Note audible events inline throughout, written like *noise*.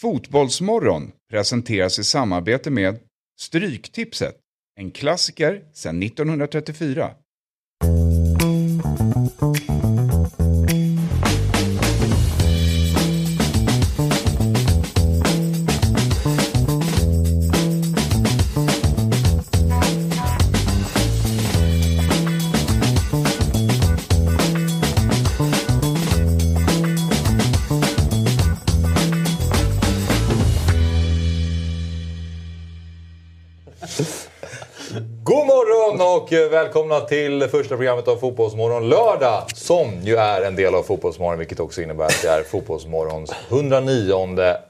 Fotbollsmorgon presenteras i samarbete med Stryktipset, en klassiker sedan 1934. Välkomna till första programmet av Fotbollsmorgon lördag. Som ju är en del av Fotbollsmorgon, vilket också innebär att det är Fotbollsmorgons 109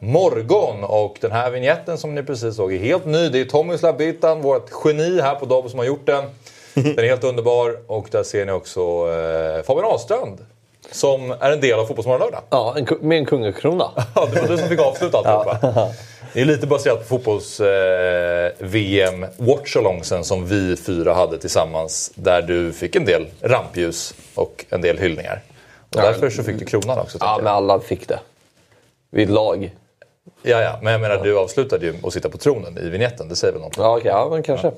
morgon. Och den här vignetten som ni precis såg är helt ny. Det är Tommy Slabittan, vårt geni här på Dobb som har gjort den. Den är helt underbar och där ser ni också eh, Fabian Ahlstrand. Som är en del av Fotbollsmorgon lördag. Ja, en, med en kungakrona. Ja, det var du som fick avsluta alltihopa. Det är lite baserat på fotbolls-VM watchalongsen som vi fyra hade tillsammans. Där du fick en del rampljus och en del hyllningar. Och därför så fick du kronan också. Ja, men alla fick det. Vi är ett lag. Ja, ja, men jag menar du avslutade ju att sitta på tronen i vignetten. Det säger väl något? Ja, okej. ja men kanske.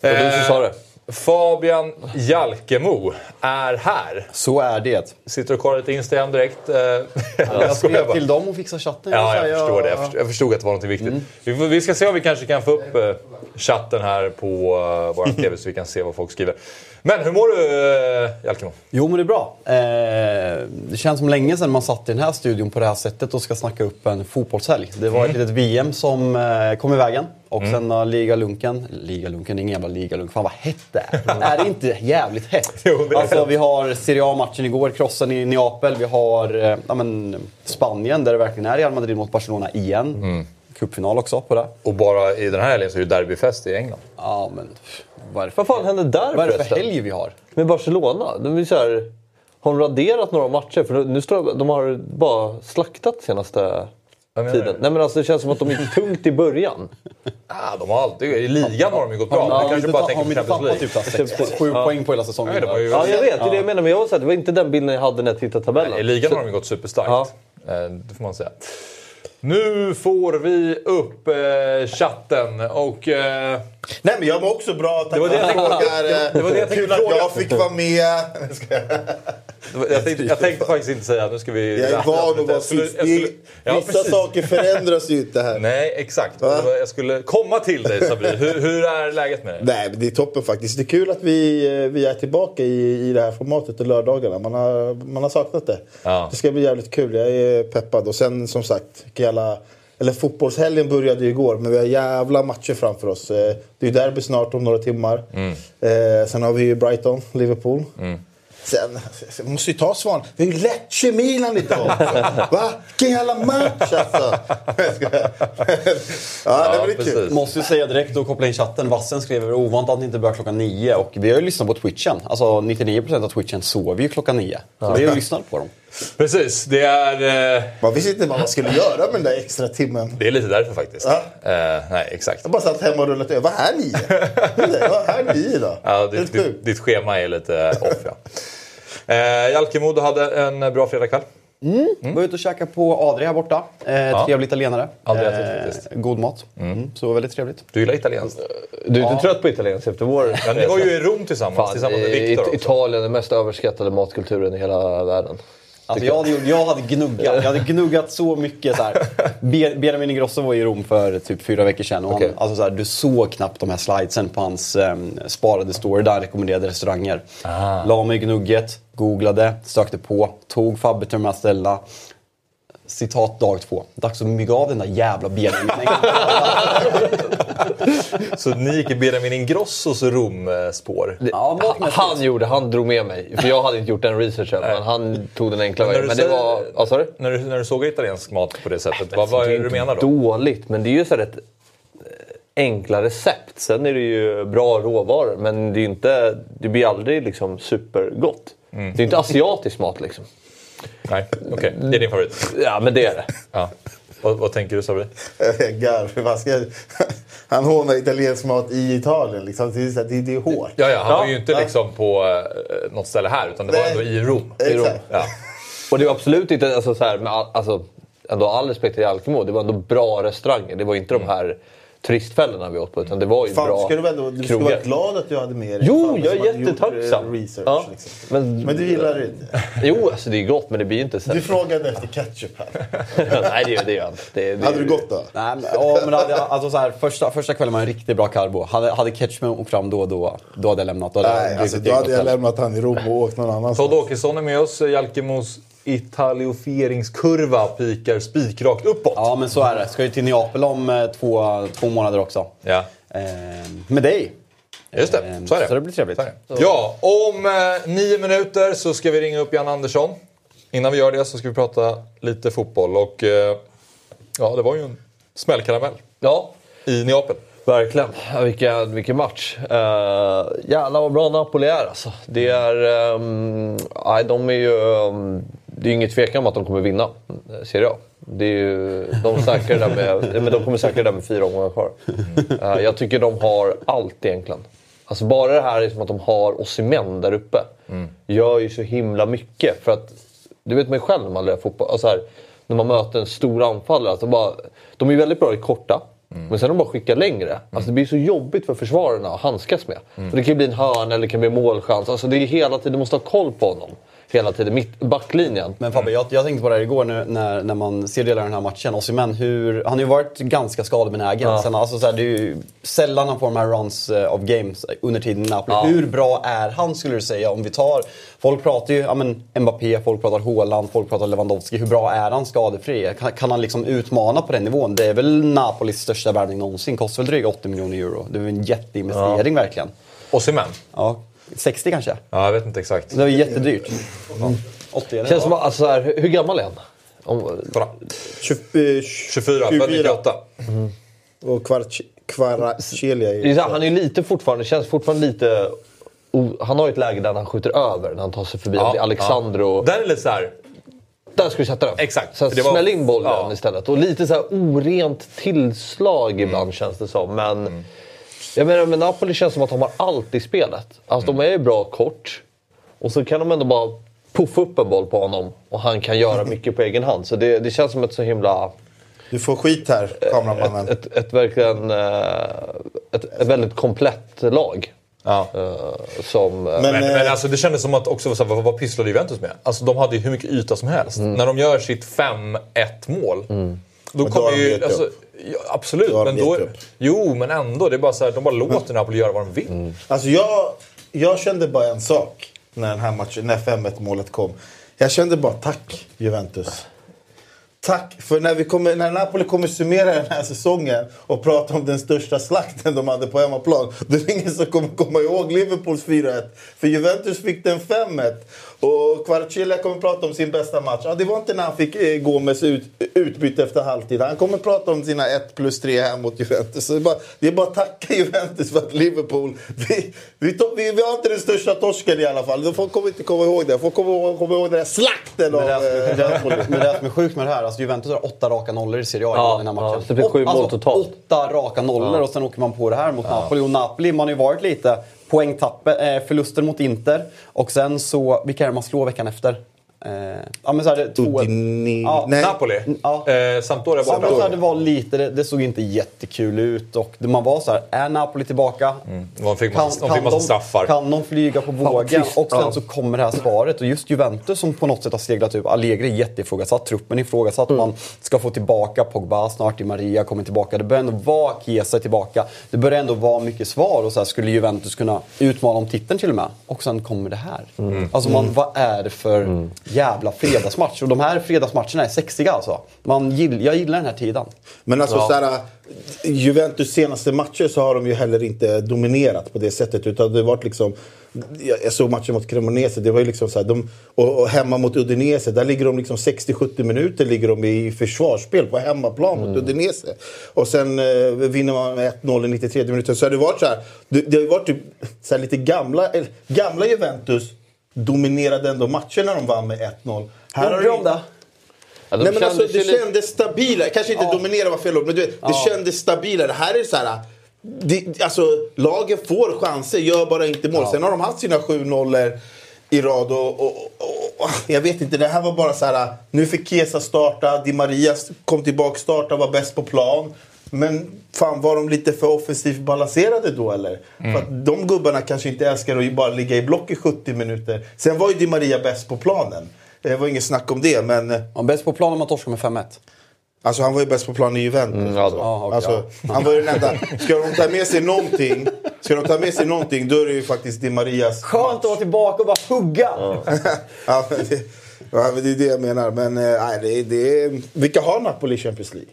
Det var du som sa det. Fabian Jalkemo är här. Så är det. Sitter och kollar lite Instagram direkt. Eh, *laughs* jag skojar skrev till dem och fixade chatten. Ja, jag förstår det. Jag förstod, jag förstod att det var något viktigt. Vi, får, vi ska se om vi kanske kan få upp eh, chatten här på uh, vår *laughs* TV så vi kan se vad folk skriver. Men hur mår du, uh, Jalkemo? Jo, men det är bra. Eh, det känns som länge sedan man satt i den här studion på det här sättet och ska snacka upp en fotbollshelg. Det var ett litet VM som eh, kom i vägen. Och sen har ligalunken, ligalunken, det är ingen jävla ligalunk. Fan vad hett det är. *laughs* är det inte jävligt hett? Jo, det alltså vi har Serie A-matchen igår, krossen i Neapel. Vi har eh, ja, men, Spanien där det verkligen är Real Madrid mot Barcelona igen. Cupfinal också på det. Och bara i den här helgen så är det derbyfest i England. Ja, men är det för, Vad fan hände där vad är det för förresten? helg vi har? Med Barcelona? De är så här, har de raderat några matcher? För nu står de har bara slaktat senaste tiden. Nej, men alltså, det känns som att de gick tungt i början. *laughs* Ah, de har alltid, I ligan har de ju gått bra. Du de kanske inte bara tänker har de på inte Champions tappat League. typ så här sex, sju, sju poäng på hela säsongen? Nej, de har ju- Ja, jag vet. Det är det jag menar. Men jag var så här, det var inte den bilden jag hade när jag tittade tabellen. I ligan har de ju gått superstarkt. Ja. Eh, Det får man säga. Nu får vi upp eh, chatten och... Eh, Nej men jag mår också bra, tack Det var det jag frågar. det- var det jag Kul tänkte att jag fick vara med. jag, tänkte, jag tänkte faktiskt inte säga nu ska vi... Jag är van att vara sist. Ja, Vissa precis. saker förändras ju inte här. Nej, exakt. Va? Jag skulle komma till dig Sabri. Hur, hur är läget med dig? Nej, det är toppen faktiskt. Det är kul att vi, eh, vi är tillbaka i, i det här formatet och lördagarna. Man har, man har saknat det. Ja. Det ska bli jävligt kul. Jag är peppad. Och sen som sagt, jävla, eller fotbollshelgen började ju igår, men vi har jävla matcher framför oss. Eh, Det är ju derby snart om några timmar. Mm. Eh, sen har vi ju Brighton, Liverpool. Sen, vi måste ju ta Svan. Vi har ju Lecce Milan lite. *laughs* Va? Vilken jävla match alltså! Ja, det var lite kul. Måste ju säga direkt och koppla in chatten. Vassen skrev ovant att ni inte börjar klockan nio. Och vi har ju lyssnat på twitchen. Alltså 99% av twitchen sover ju klockan nio. Så vi har ju lyssnat på dem. Precis, det är... Eh, Man visste inte vad man skulle göra med den där extra timmen. det är lite därför faktiskt. Ja. Eh, nej, exakt. Jag bara satt hemma och rullade över. Vad är ni? Vad är ni då? *laughs* Ja, ditt, ditt, ditt schema är lite off ja. Eh, Jalkemo, du hade en bra fredagkväll. Var ute och käkade på Adria här borta. Eh, Trevlig italienare. Aldrig ätit faktiskt. god mat. Mm. Så väldigt trevligt. Du gillar italienskt. Du är inte trött på italienskt efter vår *laughs* Ja, ni var ju i Rom tillsammans, Fan, tillsammans med också. Italien är den mest överskattade matkulturen i hela världen. Alltså jag, hade, jag hade gnuggat. Jag hade gnuggat så mycket. Så här. *laughs* Be- Benjamin Ingrosso var i Rom för typ fyra veckor sedan. Och han, alltså så här, du såg knappt de här slidesen på hans um, sparade story där han rekommenderade restauranger. Ah. La mig i gnugget, googlade, sökte på, tog Fabbe till de här ställena. Citat dag två. Dags att mygga av den där jävla Benjamin. *laughs* Så ni gick i Benjamin Ingrossos Rom-spår. ja. Han gjorde, han drog med mig. För jag hade inte gjort den researchen. Men han tog den enkla Men när vägen. du Men var... Vad sa du? När du, när du såg italiensk mat på det sättet, vad, vad är det du menar då? Dåligt, men det är ju så här ett eh, enkla recept. Sen är det ju bra råvaror, men det, är inte, det blir aldrig liksom supergott. Det är inte asiatisk mat liksom. Nej, okej. Det är din favorit. Ja, men det är det. Ja. Vad, vad tänker du Sabri? Jag garvar. Vad ska jag- Han hånar italiensk mat i Italien. Liksom. Det, är, det, det är hårt. Ja, ja, han var ju Ja. inte liksom på eh, något ställe här, utan det var Nej. ändå i Rom. Exakt. Ja. Och det är absolut inte alltså, så här, med all, alltså, ändå all respekt till Jalkemo, det var ändå bra restauranger. Det var inte de här turistfällorna vi åt på, utan det var ju Fan, bra ska du, väl då, du krogar. vara glad att du hade med dig Jo, fan jag är jättetacksam. eh, Research, Ja, liksom. men- men, du gillar det inte? Jo, alltså det är gott men det blir inte så. Du frågade efter ketchup här. *laughs* Nej, det gör det gör jag inte. Det, det, Hade du gått då? Nej, men, ja, men hade, jag- alltså, så här, första, första kvällen var en riktigt bra karbo. Hade, hade ketchupen åkt fram då, då, då hade jag lämnat. Då hade jag Nej, byggt alltså, då hade jag lämnat han i Rom och åkt någon annanstans. Todd Åkesson är med oss. Jalkemos italioferingskurva pikar spikrakt uppåt. Ja, men så är det. Ska ju till Neapel om eh, två, två månader också. Ja. Eh, med dig. Just det, Eh, så är det. Så det blir trevligt. Ja, om eh, nio minuter så ska vi ringa upp Jan Andersson. Innan vi gör det så ska vi prata lite fotboll och eh, ja, det var ju en smällkaramell Ja, i Neapel. verkligen. Vilken, vilken match. Uh, jävlar vad bra Napoli är alltså. Det är... ehm, nej, de är ju... ehm, det är ju inget tvekan om att de kommer vinna Serie A. Det är ju, de, säkrar där med, *laughs* men de kommer säkra det där med fyra omgångar kvar. Eh, jag tycker de har allt egentligen. Alltså bara det här är som att de har Osimhen där uppe. Gör ju så himla mycket. För att, du vet mig själv när man lirar fotboll. Alltså här, när man möter en stor anfallare. Alltså bara, de är väldigt bra i korta. Men sen de bara skickar längre. Alltså det blir så jobbigt för försvararna att handskas med. Och det kan bli en hörna eller det kan bli en målchans. Alltså det är hela tiden, du måste ha koll på honom. Hela tiden. Mitt, backlinjen. Men Fabbe, jag, jag tänkte på det här igår när, när, när man ser delar av den här matchen. Osimhen, hur, han har ju varit ganska skadebenägen. Ja. Sen, alltså, så här, det är ju sällan han får de här runs eh, of games under tiden i Napoli. Ja. Hur bra är han skulle du säga? Om vi tar, folk pratar ju ja, men, Mbappé, folk pratar Haaland, folk pratar Lewandowski. Hur bra är han skadefri? Kan, kan han liksom utmana på den nivån? Det är väl Napolis största värvning någonsin. Kostar väl drygt 80 miljoner euro. Det är väl en jätteinvestering verkligen. Osimhen? Ja, 60 kanske? Ja, jag vet inte exakt. Det var jättedyrt. 80 eller? Känns som, att- alltså, så här, hur gammal är han? Om, Kolla. 24, 24, född 98. Och Kvarc- Kvaratskhelia är han är lite fortfarande, känns fortfarande lite... Han har ju ett läge där han skjuter över när han tar sig förbi Ja, Alexandro. Den är lite så här. Där ska du sätta den. Exakt. Så Det var- smäll in bollen ja. istället. Och lite så här orent tillslag ibland känns det som. Men jag menar, med Napoli känns som att de har allt i spelet. Alltså de är ju bra kort. Och så kan de ändå bara puffa upp en boll på honom. Och han kan göra mycket på egen hand. Så det, det känns som ett så himla... Du får skit här, kameramannen. Ett, ett, verkligen... eh, Ett, ett väldigt komplett lag. Ja. Eh, Som... eh, Men, Men, men alltså, det kändes som att också, så här, vad, pysslade Juventus med? Alltså, de hade ju hur mycket yta som helst. När de gör sitt 5-1 mål. Men då kommer ju... Alltså, upp. Ja, absolut, men då... upp. Jo, men ändå. Det är bara så här, de bara låter Napoli göra vad de vill. Alltså jag, jag kände bara en sak när den här matchen, när 5-1 målet kom. Jag kände bara tack Juventus. Tack! För när, vi kommer, när Napoli kommer summera den här säsongen och prata om den största slakten de hade på hemmaplan. Då är det ingen som kommer komma ihåg Liverpools 4-1. För Juventus fick den 5-1. Och Kvaratskhelia kommer prata om sin bästa match. Ja, det var inte när han fick eh, Gomes ut, utbyte efter halvtid. Han kommer prata om sina 1 plus 3 här mot Juventus. Så det, är bara, det är bara att tacka Juventus för att Liverpool... Vi, vi, to- vi, vi har inte den största torsken i alla fall. Folk kommer inte komma ihåg det. Folk kommer ihåg, kommer ihåg den här slakten av Men det, eh, det, men som är sjukt med det här, alltså Juventus har åtta raka nollor i Serie A Ja, i den här matchen. ja, så det blir sju mål alltså, totalt. Åtta raka nollor och sen åker man på det här mot Napoli. Och Napoli, man har ju varit lite poängtappe, eh, mot Inter. Och sen så, vilka är det man slår veckan efter? Eh, ja men så här, det, två, Udine- ja, Nej. Napoli? Ja. Eh, Sampdoria Ja, men så här, borta. det var lite, det, det såg inte jättekul ut och det- man var så här, är Napoli tillbaka? De fick massa- de fick massa straffar. Kan de flyga på vågen? trist. Och sen Ja. så kommer det här svaret och just Juventus som på något sätt har seglat upp. Allegri är jätteifrågasatt, truppen är ifrågasatt. Man ska få tillbaka Pogba snart, Di Maria kommer tillbaka. Det börjar ändå vara Chiesa tillbaka. Det börjar ändå vara mycket svar och så här, skulle Juventus kunna utmana om titeln till och med? Och sen kommer det här. Alltså man, vad är det för jävla fredagsmatch? Och de här fredagsmatcherna är sexiga alltså. Man gill, jag gillar den här tiden. Men alltså så här, Juventus senaste matcher så har de ju heller inte dominerat på det sättet. Utan det har varit liksom, jag såg matchen mot Cremonese, det var ju liksom så här, de, och, och hemma mot Udinese, där ligger de liksom 60-70 minuter ligger de i försvarsspel på hemmaplan mot Udinese. Och sen eh, vinner man med 1-0 i 93 minuter. Så har det varit så här, det, det har ju varit typ, så här lite gamla, gamla Juventus dominerade ändå matcher när de vann med 1-0. Här har de det? Ja, de Nej men alltså det lite- kändes stabilare. Kanske inte dominera var fel ord, men du, vet, det kändes stabilare. Här är det så här. Det, alltså, lagen får chanser, gör bara inte mål. Sen har de haft sina 7 nollor i rad och, och, och, åh, jag vet inte, det här var bara så här. Nu fick Chiesa starta, Di Maria kom tillbaka, starta, var bäst på plan. Men fan, var de lite för offensivt balanserade då eller? För att de gubbarna kanske inte älskar att bara ligga i block i 70 minuter. Sen var ju Di Maria bäst på planen. Det var inget snack om det, men eh, Ja, bäst på plan om man torskar med 5-1. alltså, han var ju bäst på plan i Juventus. ja, det var- Ja, okej, Alltså, han var ju den enda. Ska de ta med sig någonting, ska de ta med sig någonting då är det ju faktiskt Di Marias Skönt att vara tillbaka och bara hugga! *laughs* Ja, men det, ja, men det är det jag menar. Men eh, nej, det, det vilka har Napoli i Champions League?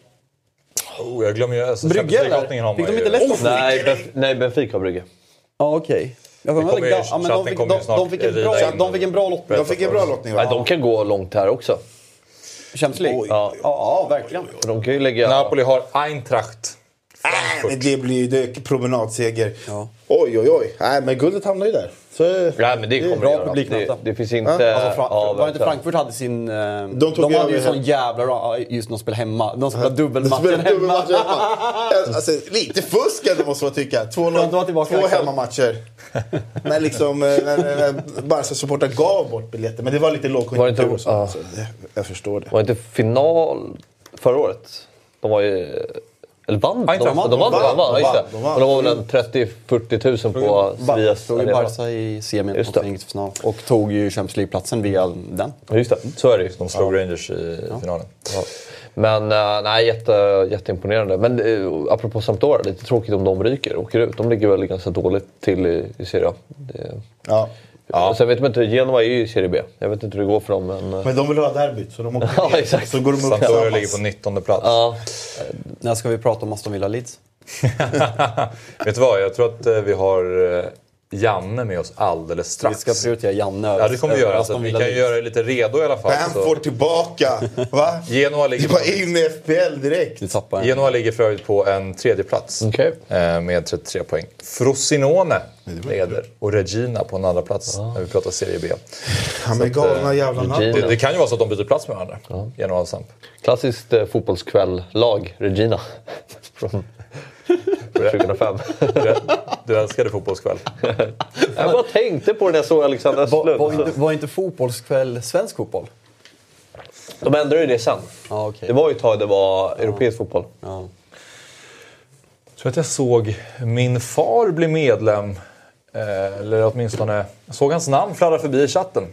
Oh, jag glömmer ju... Alltså, Brygge, eller? Fick de inte Leicester? Nej, Benf- nej, Benfica har brygge. Ja, okej. Jag Det kommer kommer ju- ihåg- ja, men de, fick, de, de, fick en bra, de fick en bra lottning. De fick en bra lottning va? Nej, de kan gå långt här också. Champions League? Ja, ja, verkligen. De kan ju lägga... Napoli har Eintracht. Nej, men det blir ju det promenadseger. Ja. Oj, oj, oj. Nej, men guldet hamnar ju där. Så, Nej, men det kommer bra publikmöte. Det, det finns inte... Alltså, Fra- ja, var inte. Frankfurt hade sin... eh, De, tog hade ju sån jävla... ja, Just när de spelade hemma. De spelade dubbelmatchen hemma. dubbelmatch hemma. Alltså, lite fusk ändå måste jag tycka. Två, tillbaka två också. hemmamatcher. när liksom, eh, när, när, när Barca-supportrar gav bort biljetter. Men det var lite lågkonjunktur inte- och så. ja. så det, jag förstår det. Var det inte final förra året? De var ju... Eller vann de? Eintracht. De vann, de vann, De vann, va? de Just det. vann, de vann. Och de var väl en 30-40 tusen på Sevillas Slog ju. Barca i semin och final. Och tog ju Champions League-platsen via den. Ja, Just det, så är det ju. De slog Rangers i finalen. Ja. Men uh, nej, jätte, jätteimponerande. Men uh, apropå Sampdoria, lite tråkigt om de ryker åker ut. De ligger väl ganska dåligt till i, i Serie A. Det, Ja. Ja. Sen vet man inte, Genoa är ju i Serie B. Jag vet inte hur det går för dem. Men, Men de vill ha derbyt så de åker *laughs* Ja, exakt. Så går de upp Sampdoria tillsammans. ligger på 19 plats. ja, När ska vi prata om Aston Villa Leeds? *laughs* Vet du vad? Jag tror att eh, vi har eh, Janne med oss alldeles Vi strax. ska prioritera Janne Ja, det kommer vi göra. Så Aston vi kan Leeds. göra det lite redo i alla fall. Bamford tillbaka! Va? *laughs* Genoa Det ligger, var in i FPL direkt. Vi. Genoa ligger för övrigt på en tredje plats Okej. eh, med 33 poäng. Frosinone leder och Regina på en andra plats när vi pratar Serie B. Han är galna jävla namn. Det, det kan ju vara så att de byter plats med varandra. Genoa och Samp. klassiskt uh, fotbollskväll-lag, Regina. *laughs* Från 2005. Du, du älskade fotbollskväll. jag bara tänkte på det när jag såg Alexander Var, var, Östlund. inte, var inte fotbollskväll svensk fotboll? De ändrade ju det sen. Ja, okej. Det var ju ett tag det var europeisk fotboll. Ja. Jag tror att jag såg min far bli medlem. Eh, eller åtminstone, jag såg hans namn fladdra förbi i chatten.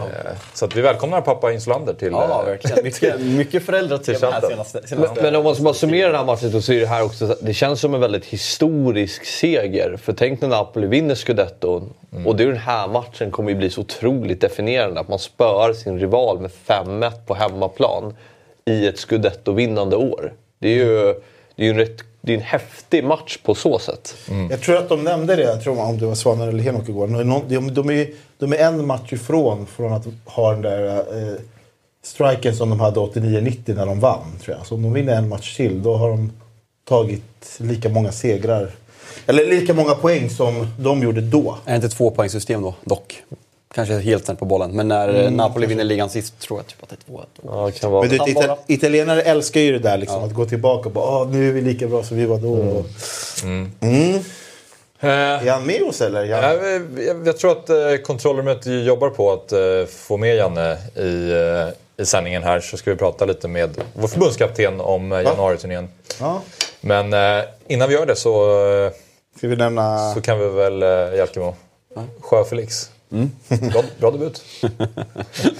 Okej. Så att vi välkomnar pappa Insulander till... Ja, eh, verkligen. Mycket, mycket föräldratema här Champions. senaste, Men, senaste men om man ska bara summera den här matchen så är det här också, det känns som en väldigt historisk seger. För tänk när Napoli vinner scudetton och det är den här matchen kommer ju bli så otroligt definierande. Att man spöar sin rival med 5-1 på hemmaplan i ett scudetto-vinnande år. Det är ju det är ju en, rätt, det är en häftig match på så sätt. Jag tror att de nämnde det, jag tror om det var Svanen eller Henok igår. De, de, är, de är en match ifrån från att ha den där eh, striken som de hade 89-90 när de vann. Tror jag. Så om de vinner en match till då har de tagit lika många segrar. Eller lika många poäng som de gjorde då. Är det inte ett tvåpoängssystem då, dock? Kanske helt snett på bollen. Men när eh, Napoli vinner ligan sist tror jag typ att det är två. Ja, kan vara... Men du, ital italienare älskar ju det där liksom, att gå tillbaka och bara "Ah, nu är vi lika bra som vi var då. Eh, Är han med oss eller? Jag, jag, jag tror att eh, kontrollrummet jobbar på att få med Janne i, i sändningen här. Så ska vi prata lite med vår förbundskapten om januariturnén. Ja. Men innan vi gör det så, Ska vi nämna... så kan vi väl, Jalkemo, Sjö-Felix. Bra, bra debut. *laughs*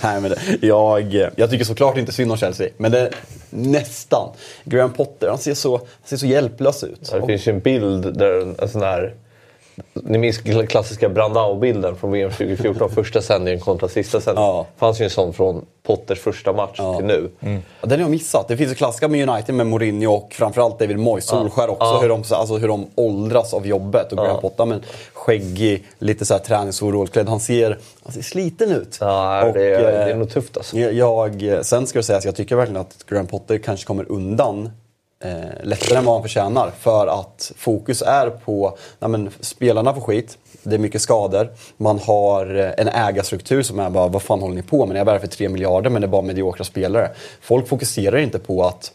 Nej, men det, jag, jag tycker såklart inte synd om Chelsea, men det, nästan. Graham Potter, han ser så, han ser så hjälplös ut. Ja, det finns ju en bild där en sån här... Ni minns klassiska Brandao-bilden från VM 2014, *laughs* första sändningen kontra sista sändningen. Ja. Det fanns ju en sån från Potters första match till nu. Ja, den har jag missat. Det finns ju klassiska med United med Mourinho och framförallt David Moyes, Solskär också. Ja. Hur, de, alltså, hur de åldras av jobbet. Och Graham Ja. Potter, men skäggig, lite så här. Han ser, han ser sliten ut. Ja, Och, det, är, det är eh, nog tufft alltså. Jag, jag, sen ska det sägas, jag tycker verkligen att Graham Potter kanske kommer undan eh, lättare än vad han förtjänar. För att fokus är på, nej men, spelarna får skit, det är mycket skador. Man har eh, en ägarstruktur som är bara, vad fan håller ni på med? Ni har värda för 3 miljarder men det är bara mediokra spelare. Folk fokuserar inte på att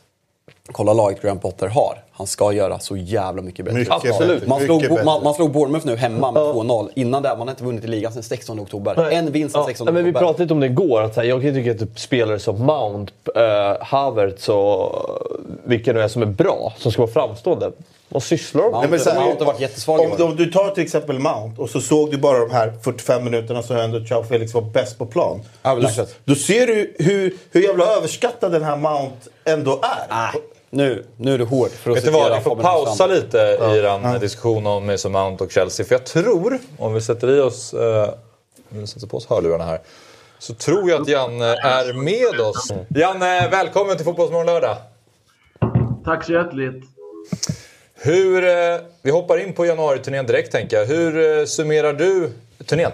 kolla laget Graham Potter har. Han ska göra så jävla mycket bättre. Mycket Absolut. Man slog, mycket bättre. man, man slog Bournemouth nu hemma med 2-0. Innan det, man har inte vunnit i ligan sedan 16 oktober. En vinst sedan Ja, 16 nej, men vi oktober. pratade lite om det igår. Att här, jag kan tycka att typ spelare som Mount, äh, Havertz och vilka nu är som är bra, som ska vara framstående. Vad sysslar de med? Mount, Mount har varit jättesvag Om, om du tar till exempel Mount och så såg du bara de här 45 minuterna som ändå Ciao Felix var bäst på plan. Då, Överlägset. då ser du hur, hur jävla överskattad den här Mount ändå är. Nej, nu, nu är du hård för att Vet du vad, citera vi får pausa lite i den diskussion om Mason Mount och Chelsea. För jag tror, om vi sätter i oss, eh, om vi sätter på oss hörlurarna här, så tror jag att Janne är med oss. Janne, välkommen till Fotbollsmorgon lördag. Tack så hjärtligt. Hur, eh, vi hoppar in på januariturnén direkt tänker jag. Hur eh, summerar du turnén?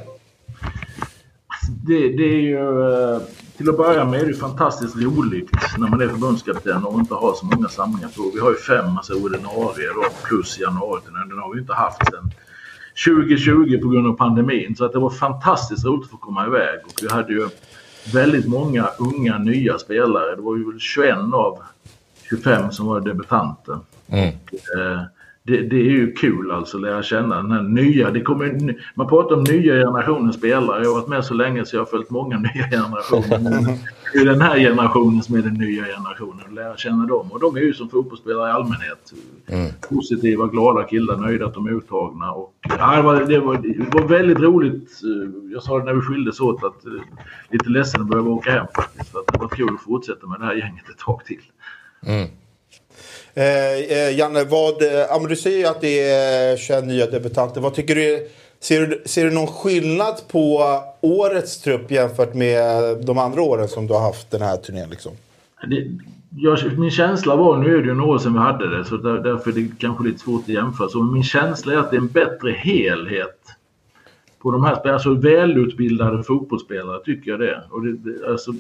Det, det är ju, eh, till att börja med är det fantastiskt roligt när man är förbundskapten och inte har så många samlingar på. Vi har ju fem alltså, ordinarie då, plus januariturnén. Den har vi inte haft sedan 2020 på grund av pandemin. Så att det var fantastiskt roligt att få komma iväg. Och vi hade ju väldigt många unga nya spelare. Det var ju väl 21 av 25 som var debutanter. Eh, det, det är ju kul alltså att lära känna den här nya. Det kommer, man pratar om nya generationens spelare. Jag har varit med så länge så jag har följt många *laughs* nya generationer. Det är den här generationen som är den nya generationen. Att lära känna dem. Och de är ju som fotbollsspelare i allmänhet. Positiva, glada killar, nöjda att de är uttagna. Och, ja, det, var, det, var, det var väldigt roligt. Jag sa det när vi skildes åt att eh, lite ledsen att behöva åka hem faktiskt. För att det var kul att fortsätta med det här gänget ett tag till. Eh, Eh, eh, Janne, vad, eh, du säger ju att det är 21 nya debutanter. Vad tycker du, ser, du, ser du någon skillnad på årets trupp jämfört med de andra åren som du har haft den här turnén? Liksom? Det, jag, min känsla var, nu är det ju några år sedan vi hade det, så där, därför är det kanske lite svårt att jämföra. Så min känsla är att det är en bättre helhet på de här spelarna. Alltså välutbildade fotbollsspelare tycker jag det. Och det, det alltså,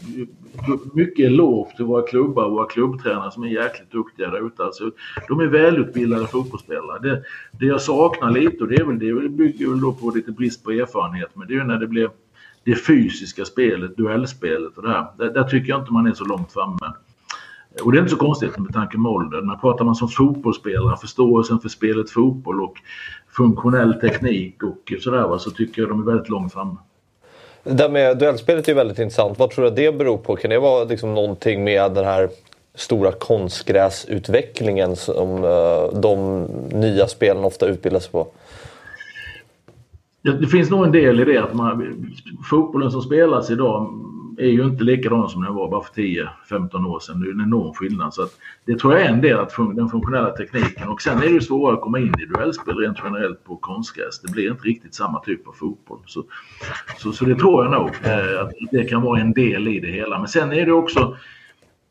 mycket lov till våra klubbar och våra klubbtränare som är jäkligt duktiga där ute. Alltså, de är välutbildade fotbollsspelare. Det, det jag saknar lite, och det, är väl, det bygger väl då på lite brist på erfarenhet, men det är ju när det blir det fysiska spelet, duellspelet och det här. Där, där tycker jag inte man är så långt framme. Och det är inte så konstigt med tanke på åldern. Men pratar man som fotbollsspelare, förståelsen för spelet fotboll och funktionell teknik och sådär va, så tycker jag de är väldigt långt framme. Det där med duellspelet är ju väldigt intressant. Vad tror du det beror på? Kan det vara liksom någonting med den här stora konstgräsutvecklingen som eh, de nya spelarna ofta utbildas på? Det, det finns nog en del i det att man, fotbollen som spelas idag är ju inte likadan som den var bara för 10-15 år sedan. Det är en enorm skillnad. Så att det tror jag är en del, att fun- den funktionella tekniken. Och sen är det ju svårare att komma in i duellspel rent generellt på konstgräs. Det blir inte riktigt samma typ av fotboll. Så, så, så det tror jag nog. Eh, att det kan vara en del i det hela. Men sen är det också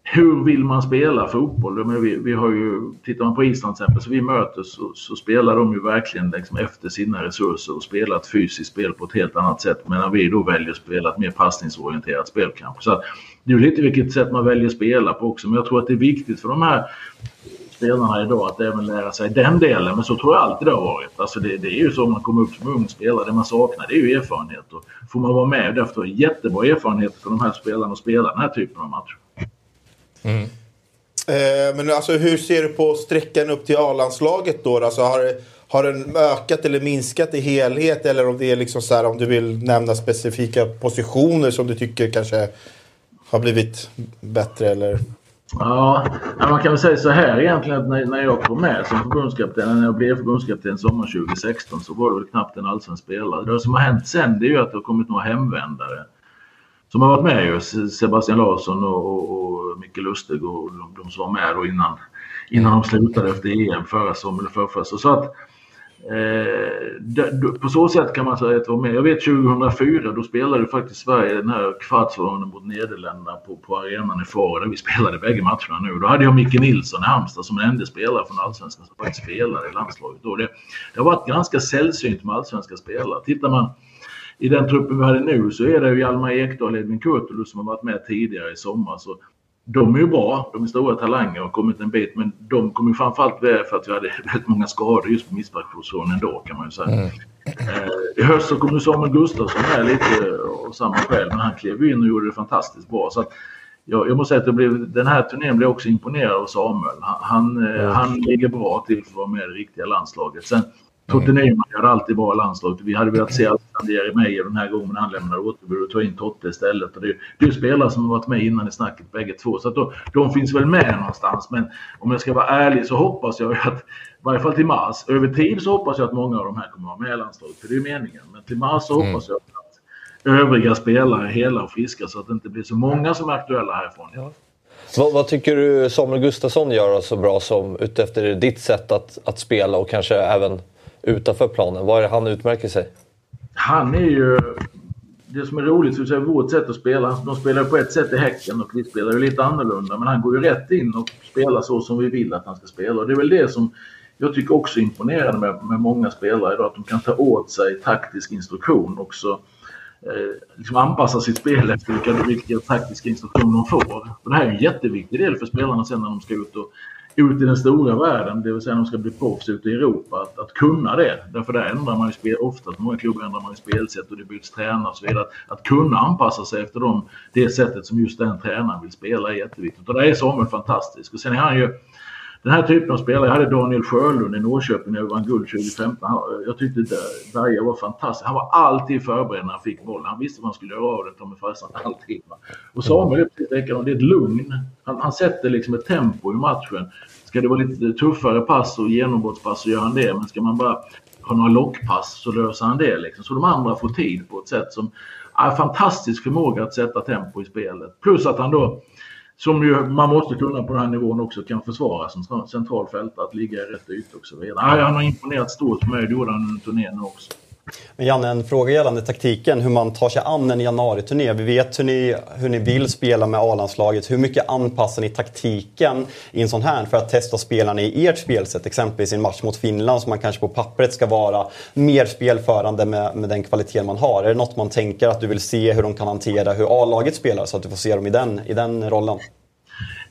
hur vill man spela fotboll? Men vi, vi har ju, tittar man på Island till exempel, så vi möter så, så spelar de ju verkligen liksom efter sina resurser och spelar ett fysiskt spel på ett helt annat sätt. Medan vi då väljer att spela ett mer passningsorienterat spel kanske. Så att, det är lite vilket sätt man väljer att spela på också. Men jag tror att det är viktigt för de här spelarna idag att även lära sig den delen. Men så tror jag alltid det har varit. Alltså det, det är ju så om man kommer upp som ung spelare. Det man saknar det är ju erfarenhet. Och får man vara med därför jättebra erfarenhet för de här spelarna att spela den här typen av matcher. Mm. Eh, men alltså, hur ser du på sträckan upp till A-landslaget då? Alltså, har, har den ökat eller minskat i helhet? Eller om det är liksom så här, om du vill nämna specifika positioner som du tycker kanske har blivit bättre? Eller? Ja, ja, man kan väl säga så här egentligen att när, när jag kom med som förbundskapten, när jag blev förbundskapten sommaren 2016 så var det väl knappt en allsvensk spelare. Det som har hänt sen det är ju att det har kommit några hemvändare. Som har varit med ju, Sebastian Larsson och, och, och Micke Lustig och de, de som var med då innan, innan de slutade efter EM förra sommaren eller förra, Så att Eh, det, på så sätt kan man säga att det var med. Jag vet 2004 då spelade faktiskt Sverige den här kvartsfinalen mot Nederländerna på, på arenan i Faro där vi spelade bägge matcherna nu. Då hade jag Micke Nilsson i Halmstad som en enda spelare från Allsvenskan som faktiskt spelade i landslaget. Då det, det har varit ganska sällsynt med allsvenska spelare. Tittar man i den truppen vi hade nu så är det ju Hjalmar Ekdal och Edvin Kurtulus som har varit med tidigare i sommar. Så de är ju bra, de är stora talanger och har kommit en bit. Men de kom ju framförallt med för att vi hade *laughs* väldigt många skador just på mittbackspositionen då kan man ju säga. Eh, I höst så kom ju Samuel Gustafsson med lite och samma skäl. Men han klev in och gjorde det fantastiskt bra. Så att jag, jag måste säga att jag blev, den här turnén blev också imponerad av Samuel. Han, han, mm. han ligger bra till för att vara med i det riktiga landslaget. Sen Totte mm. Nyman gör alltid bra landslaget. Vi hade velat se Alexander Jeremejeff den här gången när han lämnade återbud och ta in Totte istället. Och det, det är ju spelare som har varit med innan i snacket bägge två. Så att då, de finns väl med någonstans. Men om jag ska vara ärlig så hoppas jag att, i varje fall till mars, över tid så hoppas jag att många av de här kommer att vara med i landslaget. För det är ju meningen. Men till mars så mm. hoppas jag att övriga spelare är hela och friska så att det inte blir så många som är aktuella härifrån. Ja. Vad, vad, tycker du Samuel Gustafsson gör så bra som utefter ditt sätt att, att spela och kanske även utanför planen? Vad är det han utmärker sig? Han är ju... Det som är roligt, så är vårt sätt att spela. De spelar på ett sätt i Häcken och vi spelar ju lite annorlunda. Men han går ju rätt in och spelar så som vi vill att han ska spela. Och det är väl det som jag tycker också är imponerande med, med många spelare idag. Att de kan ta åt sig taktisk instruktion också. Eh, liksom anpassa sitt spel efter vilka, vilka taktiska instruktioner de får. Och det här är en jätteviktig del för spelarna sen när de ska ut och ut i den stora världen, det vill säga när de ska bli proffs ute i Europa, att, att kunna det. Därför där ändrar man ju spel, ofta, många klubbar ändrar man ju spelsätt och det byts tränare och så vidare. Att, att kunna anpassa sig efter dem, det sättet som just den tränaren vill spela är jätteviktigt. Och där är Samuel fantastisk. Och sen är han ju den här typen av spelare. Jag hade Daniel Sjölund i Norrköping när vi vann guld 2015. Jag tyckte Berga var fantastisk. Han var alltid förberedd när han fick bollen. Han visste vad han skulle göra av den, ta mig fasen *laughs* alltid. Och Samuel är precis. Det är ett lugn. Han, han sätter liksom ett tempo i matchen. Ska det vara lite tuffare pass och genombrottspass så gör han det. Men ska man bara ha några lockpass så löser han det. Liksom. Så de andra får tid på ett sätt som är fantastisk förmåga att sätta tempo i spelet. Plus att han då som ju man måste kunna på den här nivån också kan försvara som centralfält, att ligga i rätt yta och så vidare. han har imponerat stort på mig, det gjorde han under turnén också. Men Janne, en fråga gällande taktiken, hur man tar sig an en januariturné? Vi vet hur ni, hur ni vill spela med A-landslaget. Hur mycket anpassar ni taktiken i en sån här för att testa spelarna i ert spelsätt? Exempelvis i en match mot Finland som man kanske på pappret ska vara mer spelförande med, med den kvaliteten man har. Är det något man tänker att du vill se hur de kan hantera hur A-laget spelar så att du får se dem i den, i den rollen?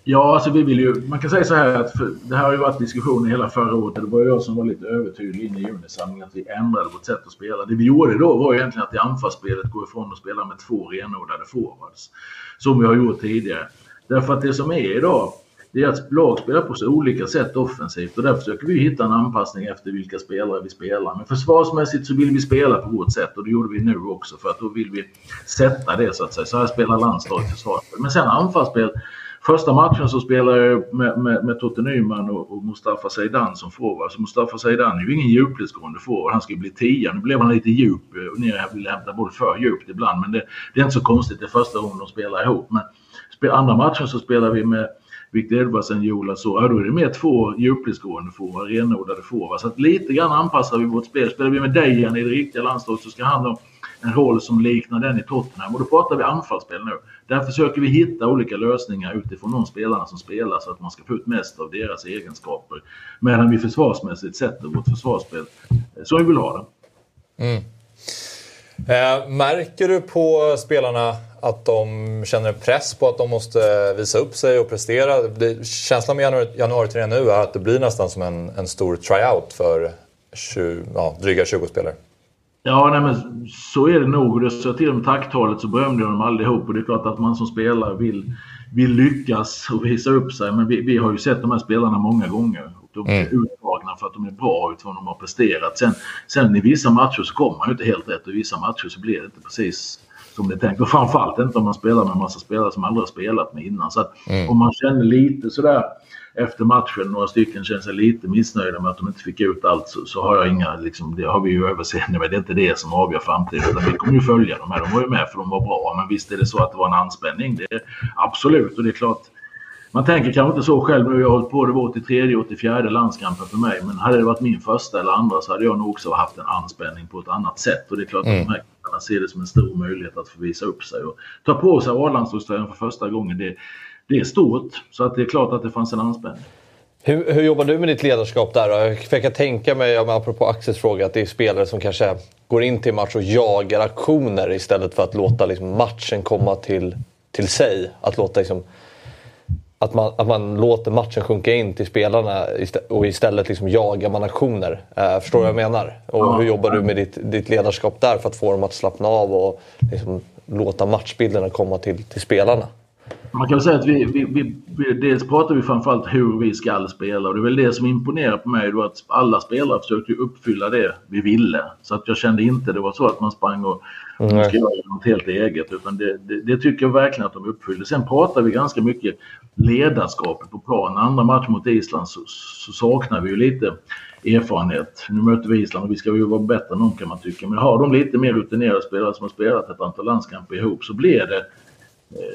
Ja, alltså vi vill ju, man kan säga så här att det här har ju varit diskussioner hela förra året. Det var jag som var lite övertydlig in i junisamlingen att vi ändrade vårt sätt att spela. Det vi gjorde då var egentligen att i anfallsspelet gå ifrån och spela med två renodlade forwards. Som vi har gjort tidigare. Därför att det som är idag, det är att lag spelar på så olika sätt offensivt och där försöker vi hitta en anpassning efter vilka spelare vi spelar. Men försvarsmässigt så vill vi spela på vårt sätt och det gjorde vi nu också för att då vill vi sätta det så att säga. Så här spelar landslaget försvarsspel. Men sen anfallsspel Första matchen så spelade jag med, med, med Totte Nyman och, och Mustafa Zeidan som forward. Så Mustafa Zeidan är ju ingen djupledsgående forward. Han ska ju bli tia. Nu blev han lite djup och ner ville hämta boll för djupt ibland. Men det, det, är inte så konstigt. Det är första gången de spelar ihop. Men andra matchen så spelar vi med Viktor Edvardsen, Jola så. Ja, då är det mer två djupledsgående forward, renodlade forward. Så att lite grann anpassar vi vårt spel. Spelar vi med Dejan i det riktiga landslaget så ska han ha en roll som liknar den i Tottenham. Och då pratar vi anfallsspel nu. Där försöker vi hitta olika lösningar utifrån de spelarna som spelar så att man ska få ut mest av deras egenskaper. Medan vi försvarsmässigt sätter vårt försvarsspel eh, så vi vill ha det. Mm. Eh, märker du på spelarna att de känner press på att de måste visa upp sig och prestera? Det, känslan med januari, januari nu är att det blir nästan som en, en stor tryout för 20, ja, dryga 20 spelare. Ja, nej, men så är det nog. Det sa till om tacktalet så berömde jag dem allihop. Och det är klart att man som spelare vill, vill lyckas och visa upp sig. Men vi, vi har ju sett de här spelarna många gånger. Och de är mm. uttagna för att de är bra utifrån vad de har presterat. Sen, sen i vissa matcher så kommer man ju inte helt rätt och i vissa matcher så blir det inte precis som det är tänkt. Och framförallt inte om man spelar med en massa spelare som aldrig har spelat med innan. Så att mm. om man känner lite sådär efter matchen, några stycken känner sig lite missnöjda med att de inte fick ut allt så, så har jag inga, liksom, det har vi ju överseende med. Det är inte det som avgör framtiden. Utan vi kommer ju följa de här. De var ju med för de var bra. Men visst är det så att det var en anspänning. Det är, absolut, och det är klart. Man tänker kanske inte så själv nu. Jag har hållit på, det var 83, 84 landskampen för mig. Men hade det varit min första eller andra så hade jag nog också haft en anspänning på ett annat sätt. Och det är klart mm. att de här killarna ser det som en stor möjlighet att få visa upp sig. Och ta på sig A-landslagströjan för första gången. Det, det är stort. Så att det är klart att det fanns en anspänning. Hur, hur jobbar du med ditt ledarskap där då? För jag kan tänka mig, apropå Axels fråga, att det är spelare som kanske går in till match och jagar aktioner istället för att låta liksom, matchen komma till, till sig. Att, låta, liksom, att, man, att man låter matchen sjunka in till spelarna och istället liksom jagar man aktioner. Uh, förstår du vad jag menar? Och ja. hur jobbar du med ditt, ditt ledarskap där för att få dem att slappna av och liksom, låta matchbilderna komma till, till spelarna? Man kan säga att vi, vi, vi, vi, dels pratar vi framförallt hur vi ska spela och det är väl det som imponerar på mig då att alla spelare försökte uppfylla det vi ville. Så att jag kände inte det var så att man sprang och mm. ska göra något helt eget utan det, det, det, tycker jag verkligen att de uppfyllde. Sen pratar vi ganska mycket ledarskapet på plan. Andra match mot Island så, så saknar vi ju lite erfarenhet. Nu möter vi Island och vi ska ju vara bättre än dem kan man tycka. Men har de lite mer rutinerade spelare som har spelat ett antal landskamper ihop så blir det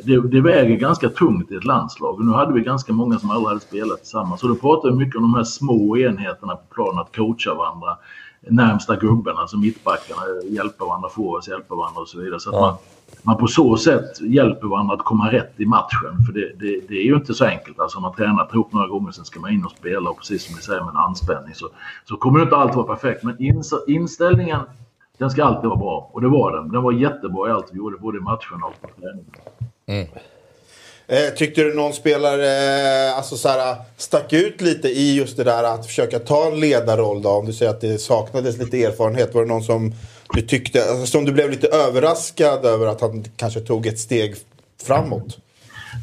det, det, väger ganska tungt i ett landslag. Nu hade vi ganska många som aldrig hade spelat tillsammans. Så då pratar vi mycket om de här små enheterna på planen, att coacha varandra. Närmsta gubben, alltså mittbackarna, hjälpa varandra, forwards hjälpa varandra och så vidare. Så att man, man på så sätt hjälper varandra att komma rätt i matchen. För det, det, det är ju inte så enkelt. Alltså man tränar ihop några gånger, sen ska man in och spela. Och precis som ni säger med en anspänning så, så kommer inte alltid vara perfekt. Men inställningen, den ska alltid vara bra. Och det var den. Den var jättebra i allt vi gjorde, både i matcherna och på träningen. Mm. Eh, tyckte du någon spelare eh, alltså så här, stack ut lite i just det där att försöka ta en ledarroll då? Om du säger att det saknades lite erfarenhet. Var det någon som du tyckte, alltså, som du blev lite överraskad över att han kanske tog ett steg framåt?